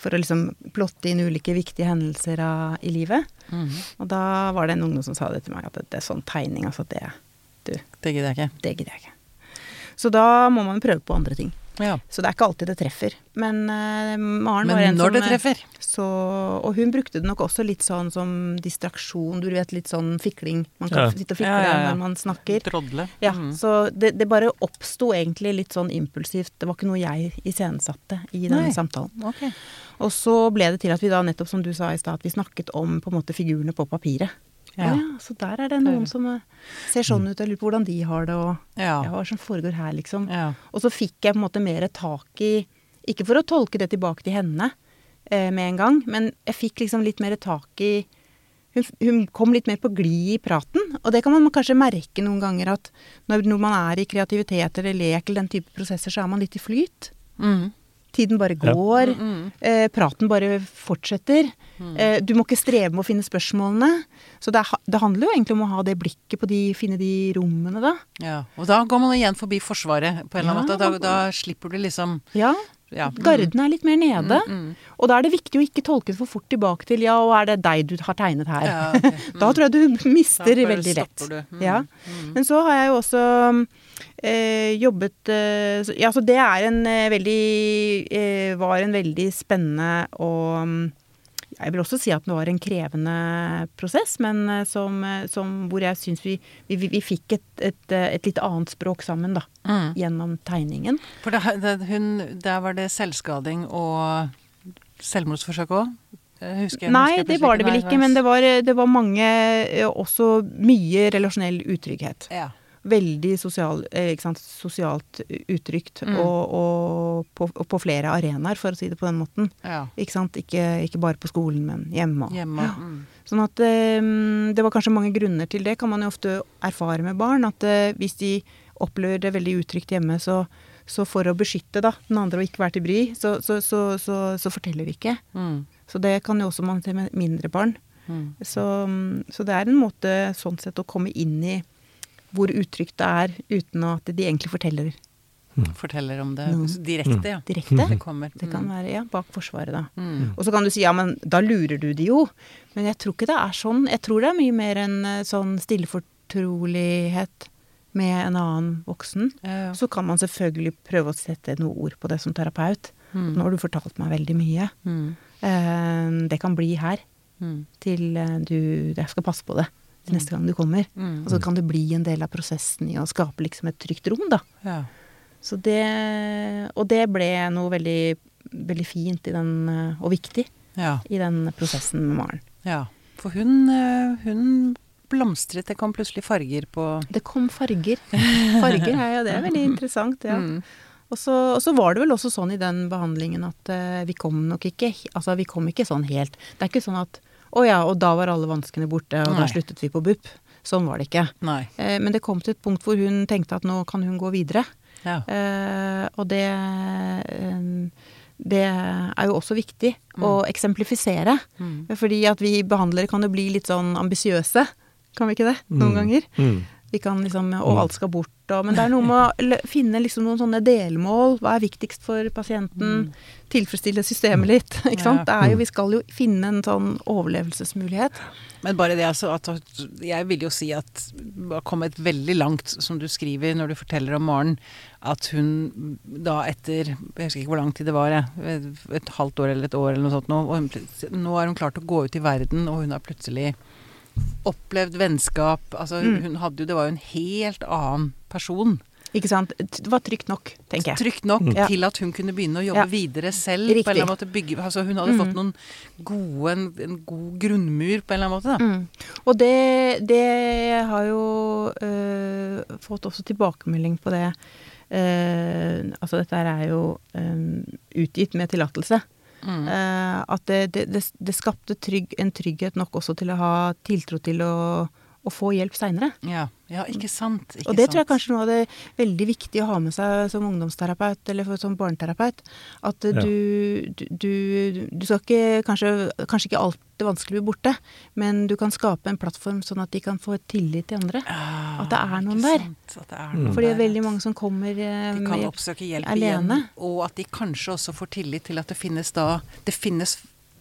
For å liksom plotte inn ulike viktige hendelser av, i livet. Mhm. Og da var det en ungdom som sa det til meg, at det, det er sånn tegning, altså det, du, Det gidder jeg ikke. det gidder jeg ikke. Så da må man prøve på andre ting. Ja. Så det er ikke alltid det treffer. Men uh, Maren var Men en når som det eh, treffer så, og hun brukte det nok også litt sånn som distraksjon. Du vet, litt sånn fikling. Man kan Ja. sitte og fikle Ja, ja, ja. når man snakker. Drodle. Ja, mm. Så det, det bare oppsto egentlig litt sånn impulsivt. Det var ikke noe jeg iscenesatte i denne Nei. samtalen. Okay. Og så ble det til at vi da, nettopp som du sa i stad, at vi snakket om på en måte figurene på papiret. Ja. Ja, så der er det noen som eh, ser sånn ut, jeg lurer på hvordan de har det, og Ja. hva som foregår her, liksom. ja. Og så fikk jeg på en måte mer tak i Ikke for å tolke det tilbake til henne eh, med en gang, men jeg fikk liksom litt mer tak i hun, hun kom litt mer på glid i praten, og det kan man kanskje merke noen ganger at når, når man er i kreativitet eller lek eller den type prosesser, så er man litt i flyt. Mhm. Tiden bare Ja. går. mm. Eh, praten bare fortsetter. Mm. Eh, du må ikke streve med å finne spørsmålene. Så det, er det handler jo egentlig om å ha det blikket på de, finne de rommene, da. Ja. Og da går man igjen forbi Forsvaret på en eller annen Ja. måte. Da, da slipper du liksom Ja, ja. Garden er litt mer nede. Mm, mm. Og da er det viktig å ikke tolke det for fort tilbake til ja, og er det deg du har tegnet her? Ja, ok. da tror jeg du mister Da bare veldig lett. stopper du. Mm, Ja. mm. Men så har jeg jo også jobbet eh, Ja, så det er en eh, veldig eh, Var en veldig spennende og mm, jeg vil også si at det var en krevende prosess, men eh, som, eh, som hvor jeg syns vi, vi, vi- fikk et, et, eh, et litt annet språk sammen, da. Mm. Gjennom tegningen. For da, det, hun, der var det selvskading og selvmordsforsøk òg? Nei, det var det vel ikke, men det var, det var mange eh, Også mye relasjonell utrygghet. ja. Veldig sosial, eh, sant, sosialt uttrykt, Mm. og, og, på, og på flere arenaer, for å si det på den måten. ja. Ikke sant? Ikke, ikke bare på skolen, men hjemme. Hjemme. Ja. Mm. Sånn at eh, det var kanskje mange grunner til det, kan man jo ofte erfare med barn. At eh, hvis de opplever det veldig utrygt hjemme, så, så for å beskytte da, den andre og ikke være til bry, så, så, så, så, så forteller de ikke. Mm. Så det kan jo også man se med mindre barn. Mm. Så, så det er en måte sånn sett å komme inn i hvor utrygt det er, uten at de egentlig forteller Forteller om det no. direkte, ja. direkte. Det kommer. Det kan være ja, bak Forsvaret, da. Mm. Og så kan du si ja, men da lurer du de jo. Men jeg tror ikke det er sånn. Jeg tror det er mye mer en eh, sånn stillefortrolighet med en annen voksen. Ja, ja. Så kan man selvfølgelig prøve å sette noe ord på det som terapeut. Mm. Nå har du fortalt meg veldig mye. Mm. Eh, Det kan bli her Mm. til eh, du Jeg skal passe på det. Til neste gang du kommer. Mm. Og så kan det bli en del av prosessen i å skape liksom et trygt rom, da. Ja. Så det, og det ble noe veldig, veldig fint i den, og viktig Ja. i den prosessen med Maren. ja. For hun, eh, hun blomstret. Det kom plutselig farger på Det kom farger. Farger er jo det er veldig interessant, ja. Mm. Og så, og så var det vel også sånn i den behandlingen at uh, vi kom nok ikke Altså, vi kom ikke sånn helt Det er ikke sånn at å ja, og da var alle vanskene borte, og Nei. da sluttet vi på BUP. Sånn var det ikke. Nei. Eh, men det kom til et punkt hvor hun tenkte at nå kan hun gå videre. Ja. Eh, og det eh, Det er jo også viktig å eksemplifisere. Mm. Fordi at vi behandlere kan jo bli litt sånn ambisiøse. Kan vi ikke det? Noen Mm. ganger. Mm. Vi kan liksom, Og alt skal bort. Og, men det er noe med å finne liksom noen sånne delmål. Hva er viktigst for pasienten? Tilfredsstille systemet litt. Ikke sant? Det er jo, vi skal jo finne en sånn overlevelsesmulighet. Men bare det altså at Jeg vil jo si at det har kommet veldig langt, som du skriver når du forteller om Maren, at hun da etter Jeg husker ikke hvor lang tid det var, jeg, et halvt år eller et år eller noe sånt nå, nå er hun klart å gå ut i verden, og hun har plutselig opplevd vennskap. Altså Mm. hun hadde jo Det var jo en helt annen person. Ikke sant? Det var trygt nok, tenker jeg. Trygt nok mm. til at hun kunne begynne å jobbe Ja. videre selv. Riktig. På en eller annen måte bygge, altså hun hadde Mm. fått noen gode, en, en god grunnmur på en eller annen måte. Da. Mm. Og det, det har jo øh, fått også tilbakemelding på det. Uh, altså dette er jo um, utgitt med tillatelse. Mm. Eh, at det, det, det, skapte trygg, en trygghet nok også til å ha tiltro til å, å få hjelp seinere. Ja, ja, ikke sant. Ikke Og det tror jeg sant. kanskje noe av det veldig viktig å ha med seg som ungdomsterapeut eller for- som barneterapeut. At eh, Ja. du, du, du, skal ikke kanskje, kanskje ikke alt det vanskelige blir borte, men du kan skape en plattform sånn at de kan få tillit til andre. Ah, at det er noen der. sant, At det er Mm. noen Fordi det er veldig mange som kommer alene. De kan oppsøke hjelp alene. igjen, og at de kanskje også får tillit til at det finnes da Det finnes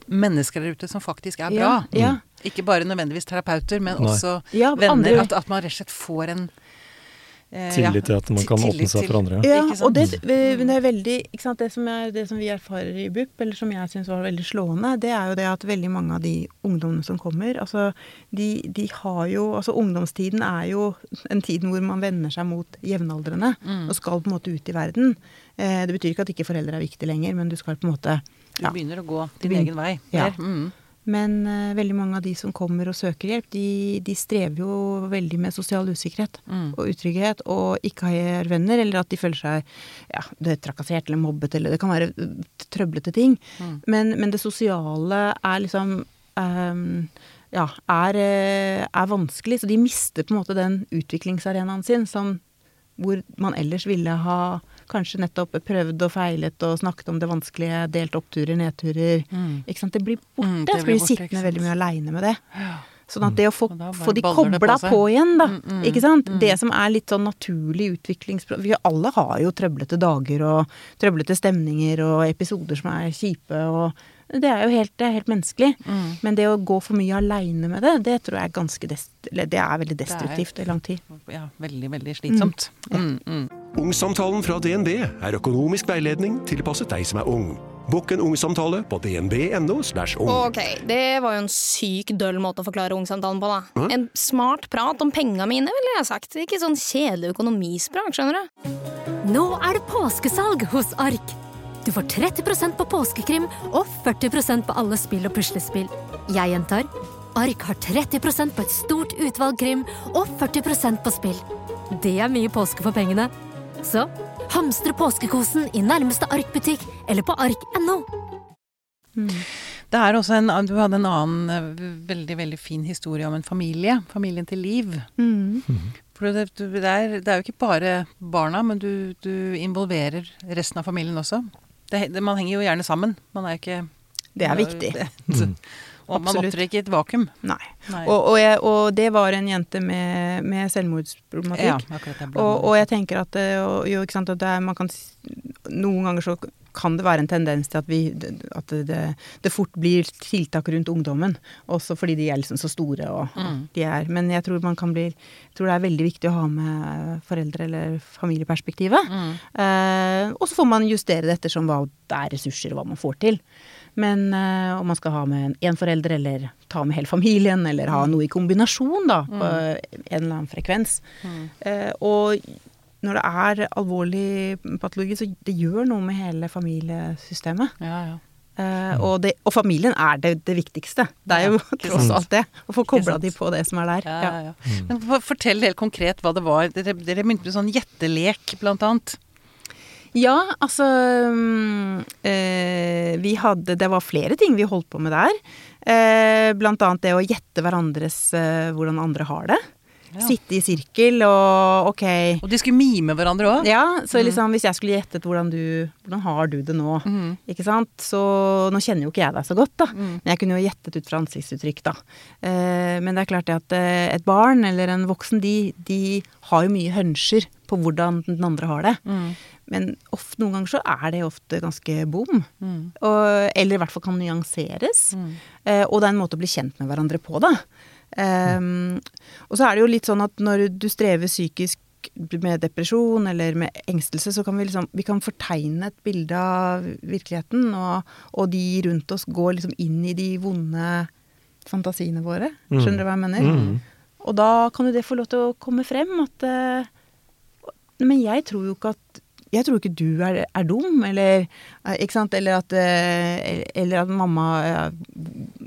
mennesker der ute som faktisk er bra. Ja, ja. Ikke bare nødvendigvis terapeuter, men Nei. også Ja, venner. At, at man rett og slett får en eh, Tillit til at man kan åpne seg for andre. Ja, og det, det er veldig ikke sant, det, som er, det som vi erfarer i BUP, eller som jeg syns var veldig slående, det er jo det at veldig mange av de ungdommene som kommer, altså de, de har jo Altså ungdomstiden er jo en tid hvor man vender seg mot jevnaldrende Mm. og skal på en måte ut i verden. Eh, det betyr ikke at ikke foreldre er viktig lenger, men du skal på en måte Du begynner å gå din begynner- egen vei. Ja. Mm. Men uh, veldig mange av de som kommer og søker hjelp, de, de strever jo veldig med sosial usikkerhet Mm. og utrygghet, og ikke har venner, eller at de føler seg ja, det er trakassert eller mobbet, eller det kan være uh, trøblete ting. Mm. Men, men det sosiale er liksom um, ja, er, eh, er vanskelig, så de mister på en måte den utviklingsarenaen sin som hvor man ellers ville ha kanskje nettopp prøvd og feilet og snakket om det vanskelige, delt oppturer, nedturer. Mm. Ikke sant? Det blir borte. Mm, det så blir blir borte, sittende veldig mye aleine med det. Ja. Sånn at det å få, få de kobla på på, igjen, da. Mm, mm, ikke sant? mm. Det som er litt sånn naturlig utviklingsprosess Vi alle har jo trøblete dager og trøblete stemninger og episoder som er kjipe og Det er jo helt, det er helt menneskelig. Mm. Men det å gå for mye aleine med det, det tror jeg er ganske det er veldig destruktivt i lang tid. ja, veldig, veldig slitsomt. Mm. Ungsamtalen fra DNB er økonomisk veiledning tilpasset deg som er ung. Bokk en ungsamtale på dnb.no. ung. Ok, det var jo en syk døll måte å forklare ungsamtalen på, da. En smart prat om penga mine, ville jeg sagt. Ikke sånn kjedelig økonomisprat, skjønner du. Nå er det påskesalg hos Ark. Du får 30% på påskekrim og 40% på alle spill og puslespill. Jeg gjentar Ark har 30% på et stort utvalg krim og 40% på spill. Det er mye påske for pengene. Så hamstre påskekosen i nærmeste Ark-butikk eller på ark.no. Det er også en, Du hadde en annen eh, veldig veldig fin historie om en familie. Familien til Liv. Mm. For det, det, er, det er jo ikke bare barna, men du, du involverer resten av familien også. Det, det, man henger jo gjerne sammen. Man er jo ikke Det er viktig. Det, og man opptrer ikke i et vakuum. Nei. Nei. Og, og, jeg, og det var en jente med, med selvmordsproblematikk. ja. Og, og jeg tenker at, jo, ikke sant, at det er, man kan Noen ganger så kan det være en tendens til at, vi, at det, det, fort blir tiltak rundt ungdommen. Også fordi de er liksom så store og Mm. de er Men jeg tror man kan bli tror det er veldig viktig å ha med foreldre- eller familieperspektivet. Mm. Eh, og så får man justere det ettersom hva det er ressurser, og hva man får til. Men eh, om man skal ha med én forelder, eller ta med hele familien, eller ha noe i kombinasjon, da, på en eller annen frekvens. Eh, og når det er alvorlig patologi, så det gjør noe med hele familiesystemet. Ja, ja. Uh, og, det, og familien er det, det viktigste. Det er jo Ja, tross sant. alt det. Å få kobla de på det som er der. Ja, Ja. ja, ja. Men for- fortell helt konkret hva det var. Dere, dere begynte med sånn gjettelek, blant annet. Ja, altså eh, Vi hadde Det var flere ting vi holdt på med der. Eh, blant annet det å gjette hverandres øh, hvordan andre har det. Ja. Sitte i sirkel og ok Og de skulle mime hverandre òg. Ja, så liksom hvis jeg skulle gjettet hvordan du Hvordan har du det nå? Mm. Ikke sant? Så nå kjenner jo ikke jeg deg så godt, da. Mm. Men jeg kunne jo gjettet ut fra ansiktsuttrykk, da. Eh, men det er klart det at eh, et barn eller en voksen, de, de har jo mye hønsjer på hvordan den andre har det. Mm. Men ofte, noen ganger så er det ofte ganske bom. Mm. Og, eller i hvert fall kan nyanseres. Mm. Eh, og det er en måte å bli kjent med hverandre på, da. Um, og så er det jo litt sånn at når du strever psykisk med depresjon eller med engstelse, så kan vi liksom Vi kan fortegne et bilde av virkeligheten, og, og de rundt oss går liksom inn i de vonde fantasiene våre. Mm. Skjønner du hva jeg mener? Mm. Og da kan jo det få lov til å komme frem at eh, Men jeg tror jo ikke at jeg tror ikke du er, er dum, eller eh, Ikke sant? Eller at, eh, eller at mamma eh,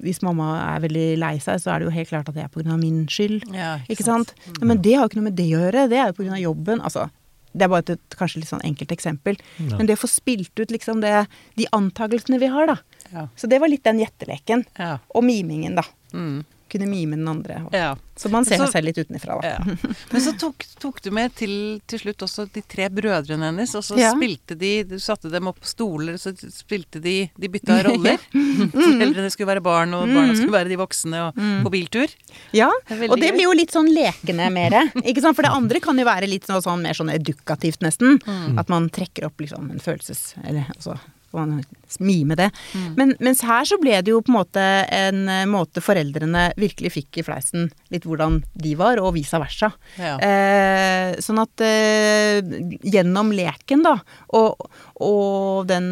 Hvis mamma er veldig lei seg, så er det jo helt klart at det er av min skyld. Ja, Ikke sant? Ja, men det har jo ikke noe med det å gjøre. Det er jo av jobben. Altså, det er bare et, et kanskje litt sånn enkelt eksempel. Ja. Men det å få spilt ut liksom det, de antakelsene vi har, da. Ja. Så det var litt den gjetteleken. Ja. Og mimingen, da. Mm. Kunne mime den andre. Og, ja. Så man ser Så- seg selv litt utenfra, da. Ja. Men så tok, tok du med til, til slutt også de tre brødrene hennes, og så Ja. spilte de Du satte dem opp på stoler, så spilte de De bytta roller. Foreldrene skulle være barn, og barna skulle være de voksne, og på biltur. Ja, Det og det blir jo litt sånn lekende mer. Ikke sant? For det andre kan jo være litt sånn, sånn mer sånn edukativt, nesten. At man trekker opp liksom en følelses... Eller altså man mime det. Men, mens her så ble det jo på en måte en eh, måte foreldrene virkelig fikk i fleisen litt hvordan de var, og vice versa. Ja. Eh, sånn at eh, gjennom leken, da, og, og den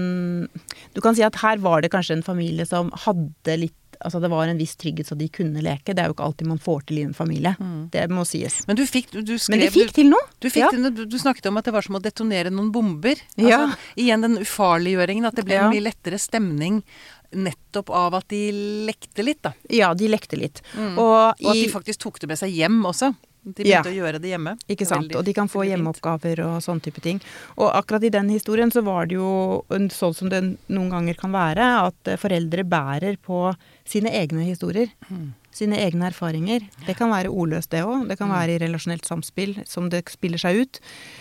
Du kan si at her var det kanskje en familie som hadde litt Altså det var en viss trygghet så de kunne leke. Det er jo ikke alltid man får til i en familie. Det må sies. Men du fikk du, skrev, Men de fikk til noe. Du, fikk Ja. til, du, du snakket om at det var som å detonere noen bomber. Ja. Altså, igjen den ufarliggjøringen. At det ble Ja. en mye lettere stemning nettopp av at de lekte litt, da. Ja, de lekte litt. Mm. Og, Og at de faktisk tok det med seg hjem også. De Ja. begynte å gjøre det hjemme. Ikke sant. veldig- Og de kan få hjemmeoppgaver og sånn type ting. Og akkurat i den historien så var det jo sånn som det noen ganger kan være, at eh, foreldre bærer på sine egne historier. Mm. Sine egne erfaringer. Det kan være ordløst, det òg. Det kan Mm. være i relasjonelt samspill som det spiller seg ut.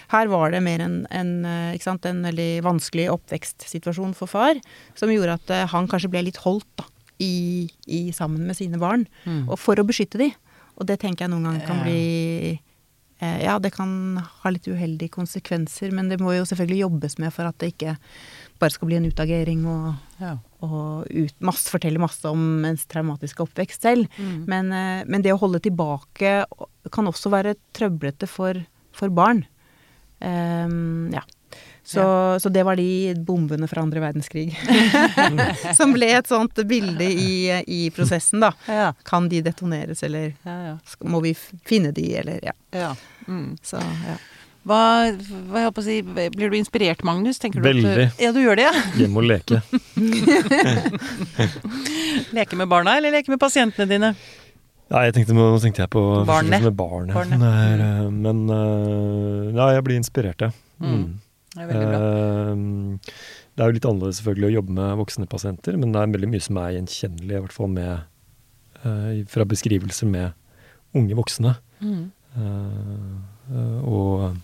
Her var det mer en, en, eh, ikke sant, en veldig vanskelig oppvekstsituasjon for far, som gjorde at eh, han kanskje ble litt holdt da, i, i sammen med sine barn. Mm. Og for å beskytte de. Og det tenker jeg noen ganger kan bli eh, Ja, det kan ha litt uheldige konsekvenser, men det må jo selvfølgelig jobbes med for at det ikke bare skal bli en utagering og, Ja. og ut, masse, fortelle masse om ens traumatiske oppvekst selv. Mm. Men, eh, men det å holde tilbake kan også være trøblete for, for barn. Um, ja. Så, så det var de bombene fra andre verdenskrig. Som ble et sånt bilde i, i prosessen, da. Ja. Kan de detoneres, eller Ja, ja. må vi finne de, eller ja. ja. Mm. Så ja. Hva, hva jeg håper å si, Blir du inspirert, Magnus? Tenker du at Veldig. du, ja, du gjør det, ja? Hjemme og leke. Leke med barna, eller leke med pasientene dine? Ja, jeg tenkte, nå tenkte jeg på Barnet. med barnet. Er, eh, men eh, ja, jeg blir inspirert, ja. Mm. Det er veldig bra. Eh, det er jo litt annerledes selvfølgelig å jobbe med voksne pasienter, men det er veldig mye som er gjenkjennelig, i hvert fall med, eh, fra beskrivelser med unge voksne. Mm. Eh, og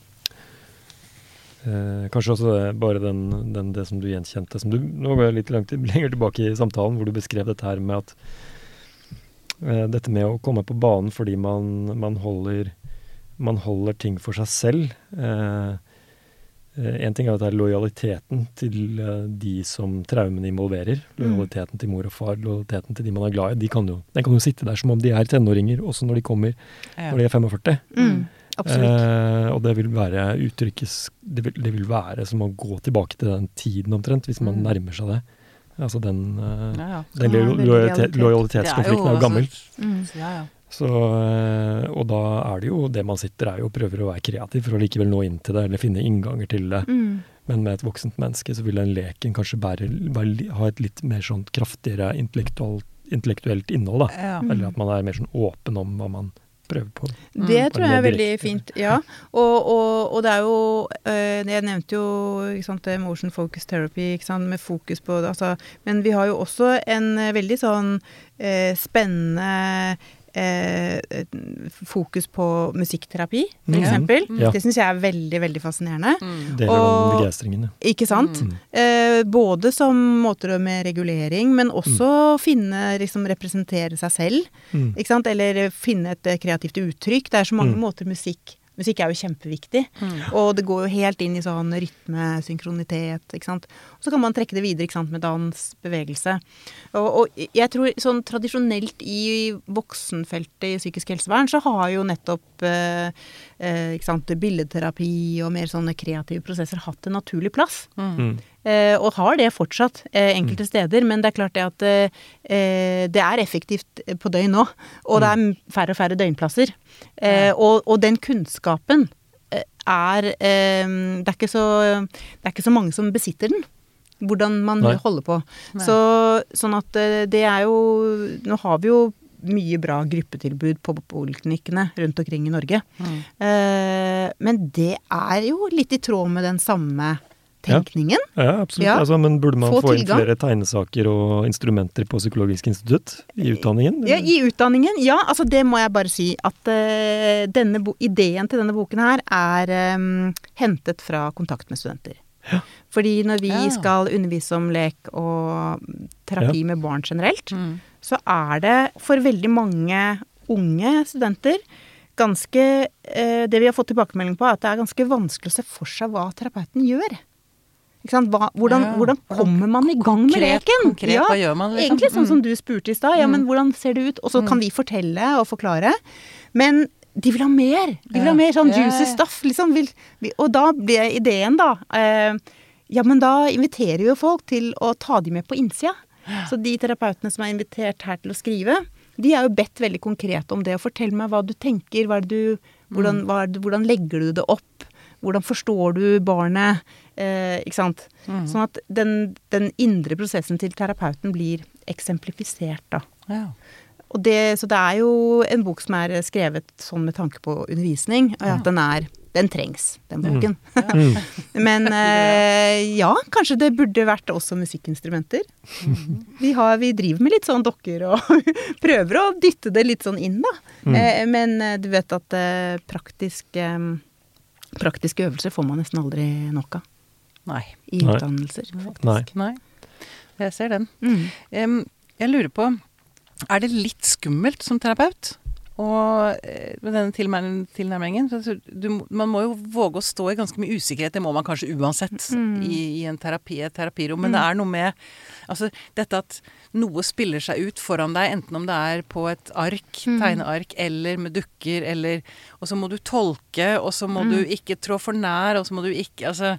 kanskje også det, bare den, den, det som du gjenkjente som du, Nå går jeg litt langt, lenger tilbake i samtalen, hvor du beskrev dette her med at Dette med å komme på banen fordi man, man, holder, man holder ting for seg selv. eh, En ting er at det er lojaliteten til eh, de som traumene involverer. Lojaliteten til mor og far, lojaliteten til de man er glad i. De kan jo, den kan jo sitte der som om de er tenåringer, også når de kommer Ja. når de er 45. Mm, absolutt. Eh, og det vil være uttrykkes det vil, det vil være som å gå tilbake til den tiden omtrent, hvis man Mm. nærmer seg det. Altså den, eh, Ja, ja. den Så lojalitetskonflikten er jo gammel. Mm. Ja, ja. Så, eh, og da er det jo det man sitter er jo og prøver å være kreativ for å likevel nå inn til det, eller finne innganger til det. Mm. Men med et voksent menneske så vil den leken kanskje bære, bare ha et litt mer sånn kraftigere intellektuelt, intellektuelt innhold. da. Ja. Eller at man er mer sånn åpen om hva man prøver på. Det tror jeg er veldig fint. Ja. Og, og, og det er jo eh, Jeg nevnte jo ikke sant, emotion focus therapy, ikke sant, med fokus på det. Altså, men vi har jo også en eh, veldig sånn eh, spennende eh, fokus på musikkterapi, for Mm. eksempel. Ja. Det syns jeg er veldig, veldig fascinerende. Mm. Deler den begeistringen. ja. Ikke sant? Mm. Eh, både som måter med regulering, men også finne, liksom representere seg selv. Mm. Ikke sant? Eller finne et eh, kreativt uttrykk. Det er så mange Mm. måter musikk Musikk er jo kjempeviktig. Mm. Og det går jo helt inn i sånn rytme, synkronitet, ikke sant. Og så kan man trekke det videre, ikke sant, med dans, bevegelse. Og, og jeg tror sånn tradisjonelt i voksenfeltet i psykisk helsevern så har jo nettopp eh, eh, ikke sant, billedterapi og mer sånne kreative prosesser hatt en naturlig plass. Mm. Eh, og har det fortsatt eh, enkelte steder, men det er klart det at eh, det er effektivt på døgn nå. Og det er færre og færre døgnplasser. Eh, og, og den kunnskapen er eh, det, er ikke så, det er ikke så mange som besitter den. Hvordan man Nei. holder på. Nei. Så, sånn at det er jo Nå har vi jo mye bra gruppetilbud på poliklinikkene rundt omkring i Norge. Mm. Eh, men det er jo litt i tråd med den samme tenkningen. Ja, absolutt. Ja. Altså, men burde man Få få, inn flere tegnesaker og instrumenter på Psykologisk institutt i utdanningen? Ja, I utdanningen, ja. Altså det må jeg bare si at uh, denne bo ideen til denne boken her er um, hentet fra kontakt med studenter. Fordi når vi Ja. skal undervise om lek og terapi med barn generelt, Mm. så er det for veldig mange unge studenter ganske eh, Det vi har fått tilbakemelding på, er at det er ganske vanskelig å se for seg hva terapeuten gjør. Hva, hvordan, Ja, hvordan kommer man i gang med Konkret, leken? konkret, hva gjør man, liksom? Egentlig sånn Mm. som du spurte i stad. Ja, men hvordan ser det ut? Og så kan Mm. vi fortelle og forklare. Men de vil ha mer! De vil ha mer sånn Ja, ja, juicy ja. stuff, liksom. Og da blir ideen, da eh, Ja, men da inviterer vi jo folk til å ta de med på innsida. Så de terapeutene som er invitert her til å skrive, de er jo bedt veldig konkret om det. Og fortell meg hva du tenker, hva du, hvordan, Mm. hva det, hvordan legger du det opp? Hvordan forstår du barnet? Eh, ikke sant. Mm. Sånn at den, den indre prosessen til terapeuten blir eksemplifisert, da. Ja. Og det, så det er jo en bok som er skrevet sånn med tanke på undervisning, og at den er Den trengs, den boken. Mm. Men eh, ja, kanskje det burde vært også musikkinstrumenter. Vi, har, vi driver med litt sånn dokker og prøver å dytte det litt sånn inn, da. Mm. Eh, men eh, du vet at eh, praktisk, eh, praktiske øvelser får man nesten aldri nok av Nei. i utdannelser. faktisk. Nei. Nei. Jeg ser den. Mm. Um, jeg lurer på, er det litt skummelt som terapeut? Og eh, med denne tilnærm- tilnærmingen du, Man må jo våge å stå i ganske mye usikkerhet, det må man kanskje uansett Mm. i, i en terapi, et terapirom. Men det er noe med altså, dette at noe spiller seg ut foran deg, enten om det er på et ark, Mm. tegneark, eller med dukker, eller Og så må du tolke, og så må Mm. du ikke trå for nær, og så må du ikke Altså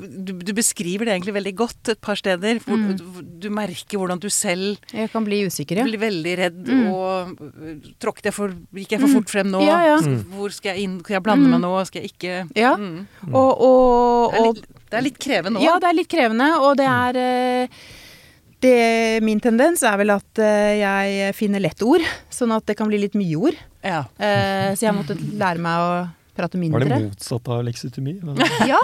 du, du beskriver det egentlig veldig godt et par steder. Hvor Mm. du, du merker hvordan du selv Jeg kan bli usikker, ja. blir veldig redd Mm. og øh, Tråkket jeg for Gikk jeg for Mm. fort frem nå? Ja, ja. Mm. Hvor skal jeg inn? Skal jeg blande Mm. meg nå? Skal jeg ikke Ja. Mm. Og, og, Det, er og litt, det er litt krevende òg. Ja, det er litt krevende, og det er eh, det, Min tendens er vel at eh, jeg finner lett ord, sånn at det kan bli litt mye ord. Ja. Eh, så jeg måtte lære meg å prate Var det motsatt av leksitomi? Ja,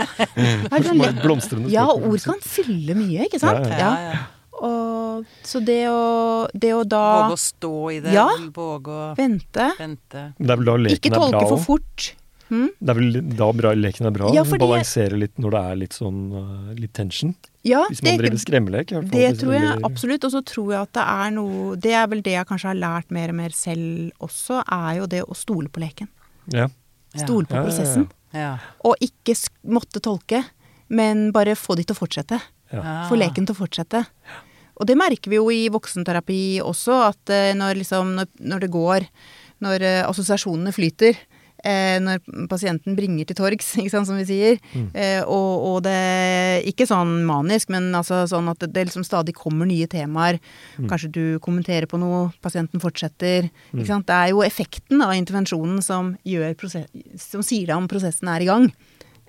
blomstrende ja, ord kan fylle mye, ikke sant? Ja, Ja, ja. Og, så det å, det å da Våge å stå i det. Ja. Våge å vente vente. Det er vel da leken Ikke er tolke bra for fort. Hmm? Det er vel da bra, leken er bra? Ja, fordi- Balansere litt når det er litt sånn uh, litt tension? Ja, Hvis man det, driver skremmelek, fall. det tror jeg absolutt. Og så tror jeg at det er noe Det er vel det jeg kanskje har lært mer og mer selv også, er jo det å stole på leken. Ja. Stole på Ja, ja, ja. prosessen. Ja. Og ikke sk- måtte tolke, men bare få de til å fortsette. Ah. Få leken til å fortsette. Og det merker vi jo i voksenterapi også, at eh, når, liksom, når, når det går, når eh, assosiasjonene flyter, eh, når pasienten bringer til torgs, sant, som vi sier, eh, og, og det Ikke sånn manisk, men altså sånn at det, det liksom stadig kommer nye temaer. Kanskje du kommenterer på noe, pasienten fortsetter. Sant? Det er jo effekten av intervensjonen som, gjør prosess, som sier deg om prosessen er i gang.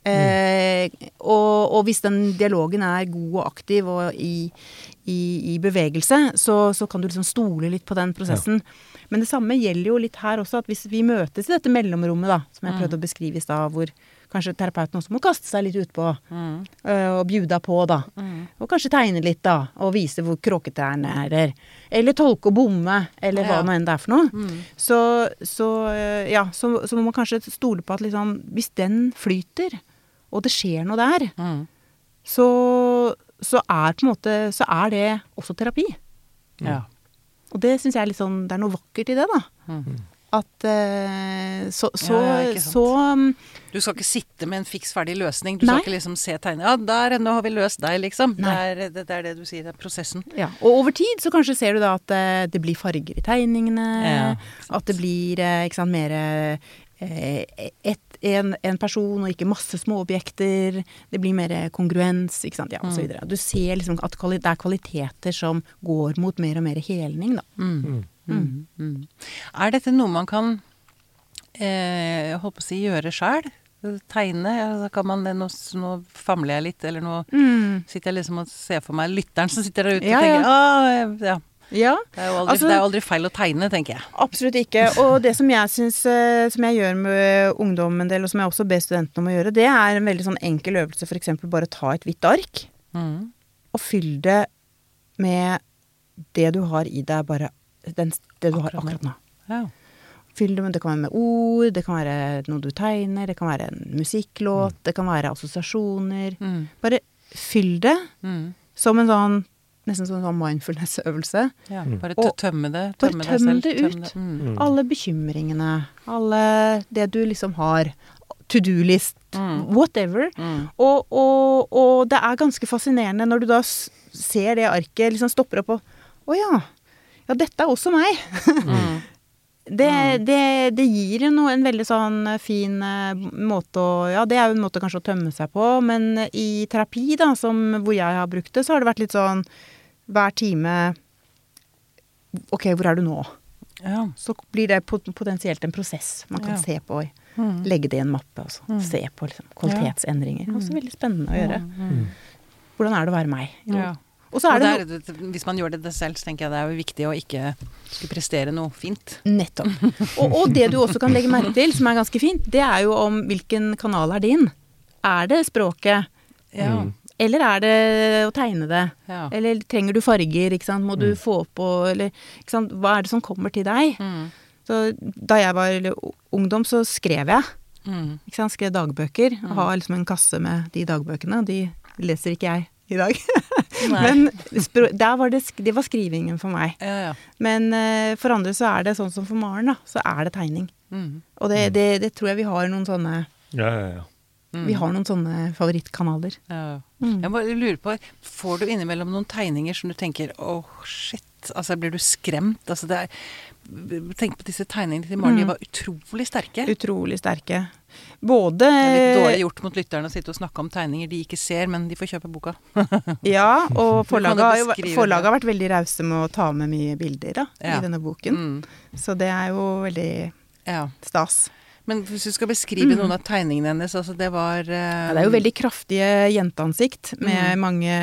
Eh, og, og hvis den dialogen er god og aktiv og i, i, i bevegelse, så, så kan du liksom stole litt på den prosessen. Men det samme gjelder jo litt her også, at hvis vi møtes i dette mellomrommet, da, som jeg prøvde å beskrive i stad, hvor kanskje terapeuten også må kaste seg litt utpå øh, og bjuda på, da. Og kanskje tegne litt, da, og vise hvor kråkete er, eller, eller tolke og bomme, eller hva Ja. nå enn det er for noe. Så, så, øh, ja, så, så må man kanskje stole på at liksom, hvis den flyter, og det skjer noe der, Mm. så, så er på en måte Så er det også terapi. Ja. Og det syns jeg er litt sånn Det er noe vakkert i det, da. Mm. At uh, så, så, Ja, ja, så um, Du skal ikke sitte med en fiks ferdig løsning. Du skal ikke liksom se tegnet Ja, der, nå har vi løst deg, liksom. Det er, det, det er det du sier, det er prosessen. Ja, og over tid så kanskje ser du da at uh, det blir farger i tegningene. Ja, at det blir uh, ikke sant, mer eh, et, en, en person og ikke masse småobjekter. Det blir mer kongruens, ikke sant, ja, og så videre. Du ser liksom at det er kvaliteter som går mot mer og mer helning, da. Mm. Er dette noe man kan eh, holdt på å si gjøre sjøl? Tegne? Altså, kan man det, nå, nå famler jeg litt, eller nå sitter jeg liksom og ser for meg lytteren som sitter der ute Ja, og tenker ja. ah, ja. Ja, Det er, aldri, Altså- det er jo aldri feil å tegne, tenker jeg. Absolutt ikke. Og det som jeg syns Som jeg gjør med ungdom en del, og som jeg også ber studentene om å gjøre, det er en veldig sånn enkel øvelse. F.eks. bare ta et hvitt ark, Mm. og fyll det med det du har i deg, bare den, det du har Akkurat nå. akkurat nå. Ja. Fyll det med Det kan være med ord, det kan være noe du tegner, det kan være en musikklåt, det kan være assosiasjoner. Mm. Bare fyll det Mm. som en sånn Nesten som en sånn mindfulness-øvelse. Ja, Mm. bare Og- tømme det. bare Tømme tøm deg selv. det tømme ut. Mm. Mm. Alle bekymringene, alle det du liksom har. To do-list, Mm. whatever. Mm. Og, og, og det er ganske fascinerende når du da ser det arket, liksom stopper opp og Å ja. Ja, dette er også meg. Mm. Det, det, det gir jo noe, en veldig sånn eh, fin eh, måte å Ja, det er jo en måte kanskje å tømme seg på, men i terapi, da, som, hvor jeg har brukt det, så har det vært litt sånn hver time Ok, hvor er du nå? Ja. Så blir det potensielt en prosess man kan Ja. se på. Mm. Legge det i en mappe og Mm. se på liksom, kvalitetsendringer. Også veldig spennende å gjøre. Mm. Hvordan er det å være meg? Ja. Og så er Og det, det er, hvis man gjør det det selv, så tenker jeg det er jo viktig å ikke skulle prestere noe fint. Nettopp. Og, og det du også kan legge merke til, som er ganske fint, det er jo om hvilken kanal er din. Er det språket, Ja. Mm. eller er det å tegne det? ja. Eller trenger du farger, ikke sant? Må du Mm. få på, eller ikke sant? Hva er det som kommer til deg? Mm. Så da jeg var ungdom, så skrev jeg. Mm. Ikke sant? Skrev dagbøker. Mm. har liksom en kasse med de dagbøkene. De leser ikke jeg i dag. Men der var det, det var skrivingen for meg. Ja, ja. Men uh, for andre så er det sånn som for Maren, da. Så er det tegning. Mm. Og det, det, det tror jeg vi har noen sånne Ja, ja, ja. Mm. Vi har noen sånne favorittkanaler. Ja. Mm. Jeg bare lurer på, får du innimellom noen tegninger som du tenker åh, shit, altså blir du skremt? Altså det er Tenk på disse tegningene til Maren, de Mm. var utrolig sterke. Utrolig sterke. Både Det er litt dårlig gjort mot lytterne å sitte og snakke om tegninger de ikke ser, men de får kjøpe boka. Ja, og forlaget har vært veldig rause med å ta med mye bilder da, Ja. i denne boken. Mm. Så det er jo veldig Ja. stas. Men hvis du skal beskrive Mm. noen av tegningene hennes, altså det var uh... Ja, det er jo veldig kraftige jenteansikt med Mm. mange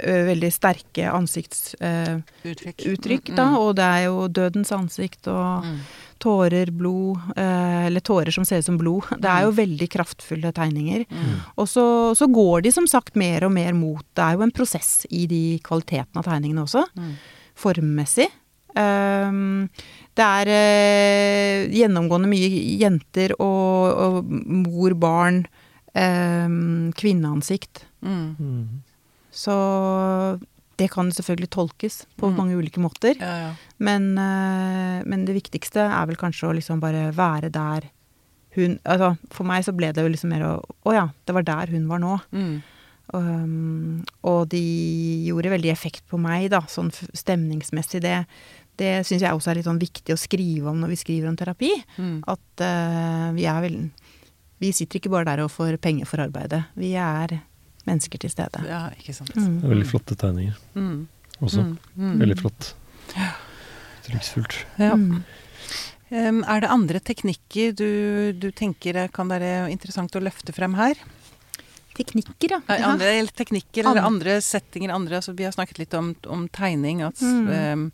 ø, veldig sterke ansiktsuttrykk, uttrykk. Mm, da. mm, Og det er jo dødens ansikt og mm. tårer, blod eh, Eller tårer som ser ut som blod. Det er jo veldig kraftfulle tegninger. Mm. Og så, så går de som sagt mer og mer mot Det er jo en prosess i de kvalitetene av tegningene også. Mm. Formmessig. Ehm, det er eh, gjennomgående mye jenter og, og mor, barn, ehm, kvinneansikt. Mm. Mm. Så det kan selvfølgelig tolkes på Mm. mange ulike måter. Ja, ja. Men, eh, men det viktigste er vel kanskje å liksom bare være der hun Altså, for meg så ble det jo liksom mer å Å ja, det var der hun var nå. Mm. Um, og de gjorde veldig effekt på meg, da, sånn stemningsmessig. Det, det syns jeg også er litt sånn viktig å skrive om når vi skriver om terapi. Mm. At uh, vi er vel Vi sitter ikke bare der og får penger for arbeidet. Vi er mennesker til stede. Ja, ikke sant. Mm. veldig flotte tegninger Mm. også. Mm. Mm. Veldig flott. Uttrykksfullt. Ja. Mm. Um, er det andre teknikker du, du tenker er- kan være interessant å løfte frem her? Teknikker, ja. Andre eller teknikker eller Andre. settinger? Andre, altså, vi har snakket litt om, om tegning. At, Mm. um,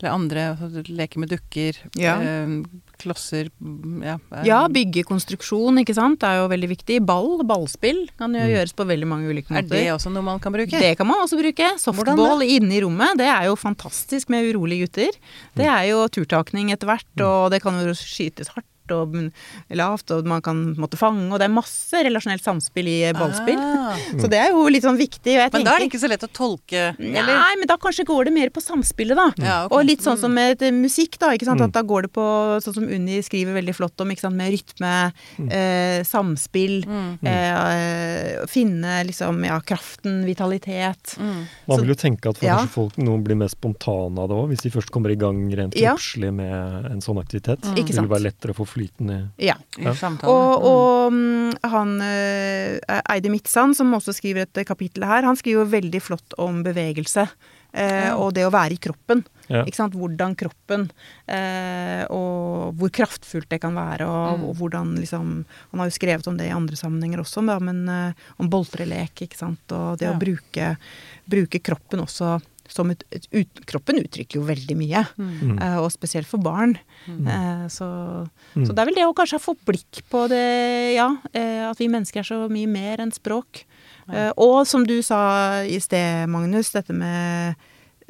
eller andre altså, Leke med dukker. Ja. um, klosser mm, ja, um, Ja, byggekonstruksjon, ikke sant. Er jo veldig viktig. Ball, ballspill, kan jo Mm. gjøres på veldig mange ulike måter. Er det også noe man kan bruke? Det kan man også bruke. Softball inne i rommet, det er jo fantastisk med urolige gutter. Det er jo turtakning etter hvert, og det kan jo skytes hardt og mm, lavt, og man kan måtte fange, og det er masse relasjonelt samspill i ballspill. Ah. Så det er jo litt sånn viktig. Men da er det ikke så lett å tolke, eller? Nei, men da kanskje går det mer på samspillet, da. Ja, okay. Og litt sånn som Mm. med musikk, da. ikke sant? Mm. At da går det på sånn som Unni skriver veldig flott om, ikke sant? med rytme, eh, samspill. Mm. Eh, finne liksom ja, kraften, vitalitet. Mm. Man vil jo tenke at ja. folk noen blir mer spontane av det òg, hvis de først kommer i gang rent Ja. kroppslig med en sånn aktivitet. Mm. Det vil være lettere å få flyten i Ja. I Ja. Og, og mm, han eh, Eide Midtsand, som også skriver et kapittel her, han skriver jo veldig flott om bevegelse. Eh, Og det å være i kroppen. Ja. Ikke sant? Hvordan kroppen eh, Og hvor kraftfullt det kan være. Og, Mm. og hvordan liksom Han har jo skrevet om det i andre sammenhenger også, da, men eh, om boltrelek, ikke sant. Og det Ja. å bruke, bruke kroppen også som ut, ut, Kroppen uttrykker jo veldig mye. Mm. uh, og spesielt for barn. Mm. Uh, så Mm. så det er vel det å kanskje få blikk på det, ja. Uh, at vi mennesker er så mye mer enn språk. Og som du sa i sted, Magnus, dette med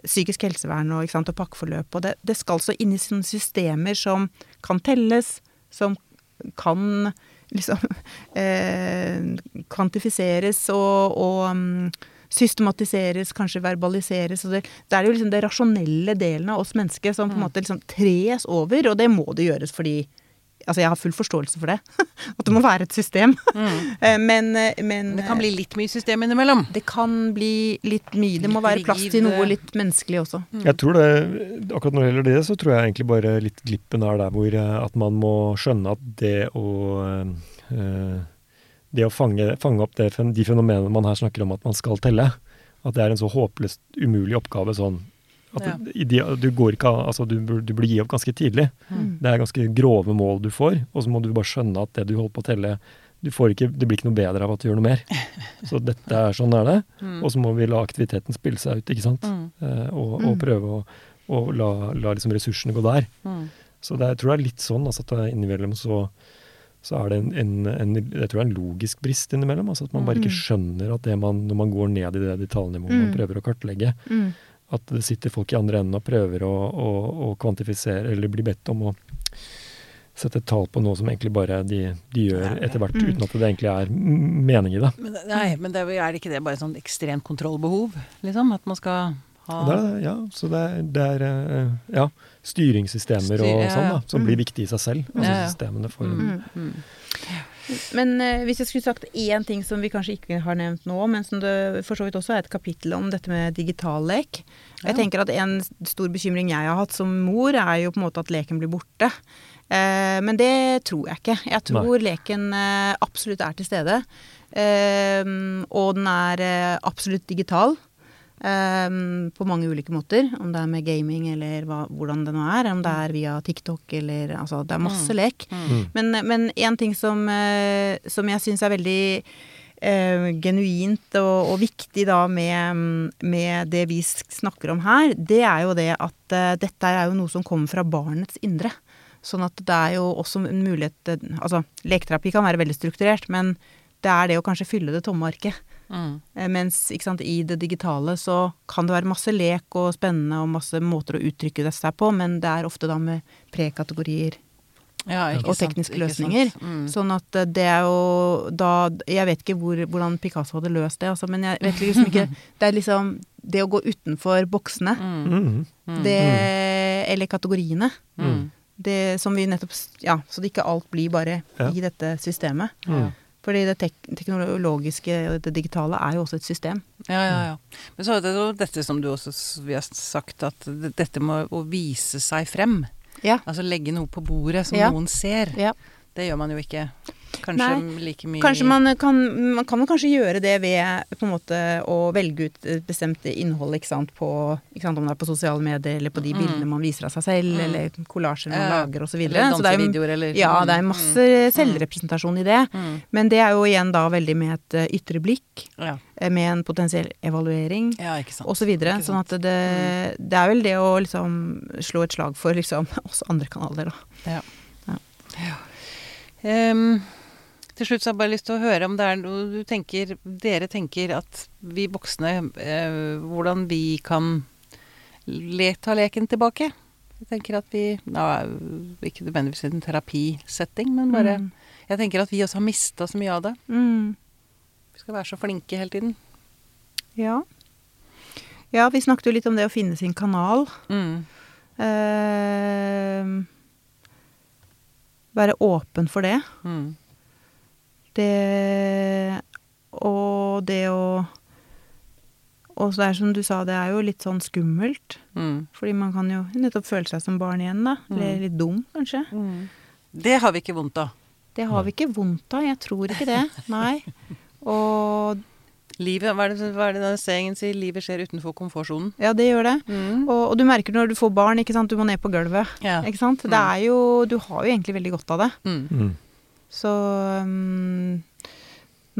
psykisk helsevern og, sant, og pakkeforløp. Og det, det skal så inn i sånne systemer som kan telles, som kan liksom eh, kvantifiseres og, og mm, systematiseres, kanskje verbaliseres. Og det, det er jo liksom det rasjonelle delen av oss mennesker som på en måte liksom tres over, og det må det gjøres fordi Altså, jeg har full forståelse for det. At det må være et system. Mm. Eh, men, eh, men Det kan bli litt mye system innimellom. det kan bli litt mye. Det må være plass til noe eh. litt menneskelig også. Jeg tror det, Akkurat når det gjelder det, så tror jeg egentlig bare litt glippen er der hvor eh, at man må skjønne at det å eh, Det å fange, fange opp det, de fenomenene man her snakker om at man skal telle, at det er en så håpløst umulig oppgave sånn at Ja. du, du går ikke altså du, du blir gi opp ganske tidlig. Mm. Det er ganske grove mål du får, og så må du bare skjønne at det du holder på å telle du får ikke, Det blir ikke noe bedre av at du gjør noe mer. Så dette er sånn er det. Mm. Og så må vi la aktiviteten spille seg ut, ikke sant. Mm. Eh, og, og Mm. prøve å, la, la liksom ressursene gå der. Mm. Så det, jeg tror det er litt sånn altså, at innimellom så, så er det en, en, en, jeg tror det er en logisk brist innimellom. Altså at man bare ikke Mm. skjønner at det man, når man går ned i det detaljnivået man Mm. prøver å kartlegge, Mm. at det sitter folk i andre enden og prøver å, å, å kvantifisere, eller blir bedt om å sette et tall på noe som egentlig bare de, de gjør etter hvert, Mm. uten at det egentlig er mening i det. Men, nei, men det er, ikke det bare sånn ekstremt kontrollbehov, liksom? At man skal ha Det ja, så det det er eh, ja, styringssystemer Styr- og sånn, da, som Mm. blir viktige i seg selv. Altså Ja, ja. systemene for Mm. Mm. Men eh, hvis jeg skulle sagt én ting som vi kanskje ikke har nevnt nå, men som det for så vidt også er et kapittel om, dette med digitallek. Jeg Ja. tenker at en stor bekymring jeg har hatt som mor, er jo på en måte at leken blir borte. Eh, men det tror jeg ikke. Jeg tror leken eh, absolutt er til stede. Eh, og den er eh, absolutt digital. Eh, på mange ulike måter. Om det er med gaming eller hva, hvordan det nå er. Om det er via TikTok eller Altså, det er masse lek. Mm. Men, én en ting som, eh, som jeg syns er veldig Uh, genuint og, og viktig da med, med det vi snakker om her, det er jo det at uh, dette er jo noe som kommer fra barnets indre. Sånn at det er jo også en mulighet Altså, leketerapi kan være veldig strukturert, men det er det å kanskje fylle det tomme arket. Mm. Eh, Mens ikke sant, i det digitale så kan det være masse lek og spennende og masse måter å uttrykke det seg på, men det er ofte da med prekategorier Ja, og tekniske sant, løsninger. Mm. Sånn at eh, det er jo da Jeg vet ikke hvor, hvordan Picasso hadde løst det, altså, men jeg vet liksom ikke Det er liksom det å gå utenfor boksene, Mm. Mm. Mm. det Eller kategoriene. Mm. det som vi nettopp Ja, så det ikke alt blir bare Ja. i dette systemet. Mm. Fordi det tek teknologiske og det digitale er jo også et system. Ja, ja, ja. Men så er det jo dette som du også vi har sagt, at dette med å vise seg frem. Ja. Altså legge noe på bordet som Ja. noen ser. Ja. Det gjør man jo ikke kanskje like mye Kanskje man kan, man kan jo kanskje gjøre det ved på en måte å velge ut bestemt innhold, ikke sant, på, ikke sant om det er på sosiale medier, eller på de bildene man viser av seg selv, eller kollasjer man Mm. Ja. lager, osv. Eller dansevideoer, eller Ja, det er masse selvrepresentasjon i det. Mm. Men det er jo igjen da veldig med et eh, ytre blikk, Ja. eh, med en potensiell evaluering. ja. Og så videre. Sånn at det, det er vel det å liksom slå et slag for liksom oss andre kanaler, da. Ehm, til slutt så har jeg bare lyst til å høre om det er noe du tenker Dere tenker at vi voksne eh, Hvordan vi kan le, ta leken tilbake. Jeg tenker at vi nå, Ikke nødvendigvis i en terapisetting, men bare Mm. Jeg tenker at vi også har mista så mye av det. Mm. Vi skal være så flinke hele tiden. Ja. Ja, vi snakket jo litt om det å finne sin kanal. Mm. Eh, være åpen for det. Mm. Det Og det å Og så er som du sa, det er jo litt sånn skummelt. Mm. Fordi man kan jo nettopp føle seg som barn igjen, da. Eller litt dum, kanskje. Det har vi ikke vondt av. Det har vi ikke vondt av. Jeg tror ikke det. Nei. Og Livet, hva er det, hva er det sayingen sier? Livet skjer utenfor komfortsonen. ja, det gjør det. Mm. Og, og du merker når du får barn, ikke sant. Du må ned på gulvet. Ja. Ikke sant. Det er jo Du har jo egentlig veldig godt av det. Mm. Mm. Så um,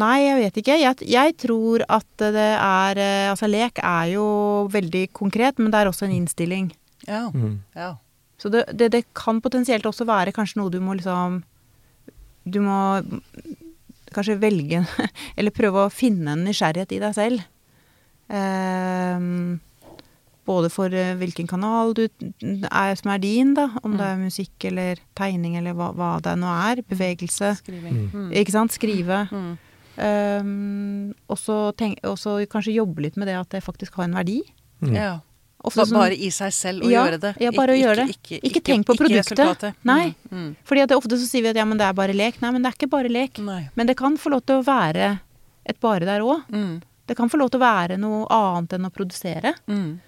Nei, jeg vet ikke. Jeg, jeg tror at det er eh, Altså, lek er jo veldig konkret, men det er også en innstilling. Ja. Mm. ja. Så det, det, det kan potensielt også være kanskje noe du må liksom Du må kanskje velge Eller prøve å finne en nysgjerrighet i deg selv. Eh, både for eh, hvilken kanal du er, som er din, da. Om det er musikk eller tegning eller hva, hva det nå er. Bevegelse. Skriving. Mm. Ikke sant? Skrive. Mm. Eh, og så kanskje jobbe litt med det at det faktisk har en verdi. Mm. Ja. Ofte sånn- bare i seg selv å Ja, gjøre det. ja, bare å Ikke- gjøre det. Ikke, Ikke tenk på produktet. Nei. Mm. Mm. Fordi det ofte så sier vi at ja, men det er bare lek. Nei, men det er ikke bare lek. Nei. Men det kan få lov til å være et bare der òg. Mm. Det kan få lov til å være noe annet enn å produsere. Mm.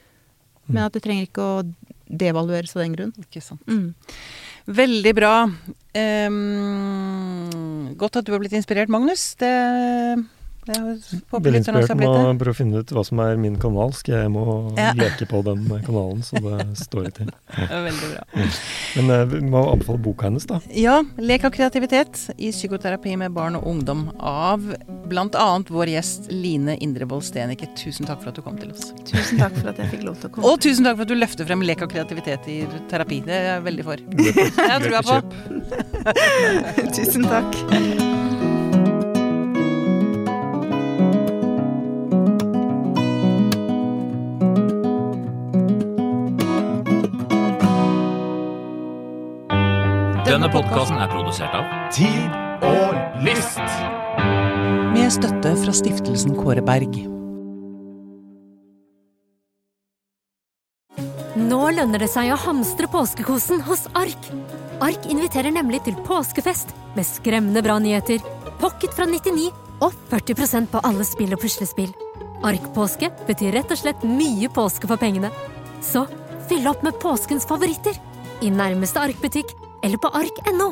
Men at det trenger ikke å devalueres av den grunn. Ikke sant. Mm. Veldig bra. Um, godt at du har blitt inspirert, Magnus. Det, det må prøve å finne ut hva som er min kanal. Skal jeg må Ja. leke på den kanalen, så det står det til. Veldig bra. Men eh, vi må anbefale boka hennes, da. Ja, Lek og kreativitet i psykoterapi med barn og ungdom av bl.a. vår gjest Line Indrevold Stenike. Tusen takk for at du kom til oss. Tusen takk for at jeg fikk lov til å komme. Og tusen takk for at du løfter frem lek og kreativitet i terapi. Det er jeg veldig for. Jeg har trua på. Tusen takk. Denne podkasten er produsert av Tid og lyst. Med støtte fra stiftelsen Kåre Berg. Nå lønner det seg å hamstre påskekosen hos Ark. Ark inviterer nemlig til påskefest med skremmende bra nyheter, pocket fra 99 og 40% på alle spill og puslespill. Ark-påske betyr rett og slett mye påske for pengene. Så fyll opp med påskens favoritter i nærmeste Ark-butikk eller på ark.no.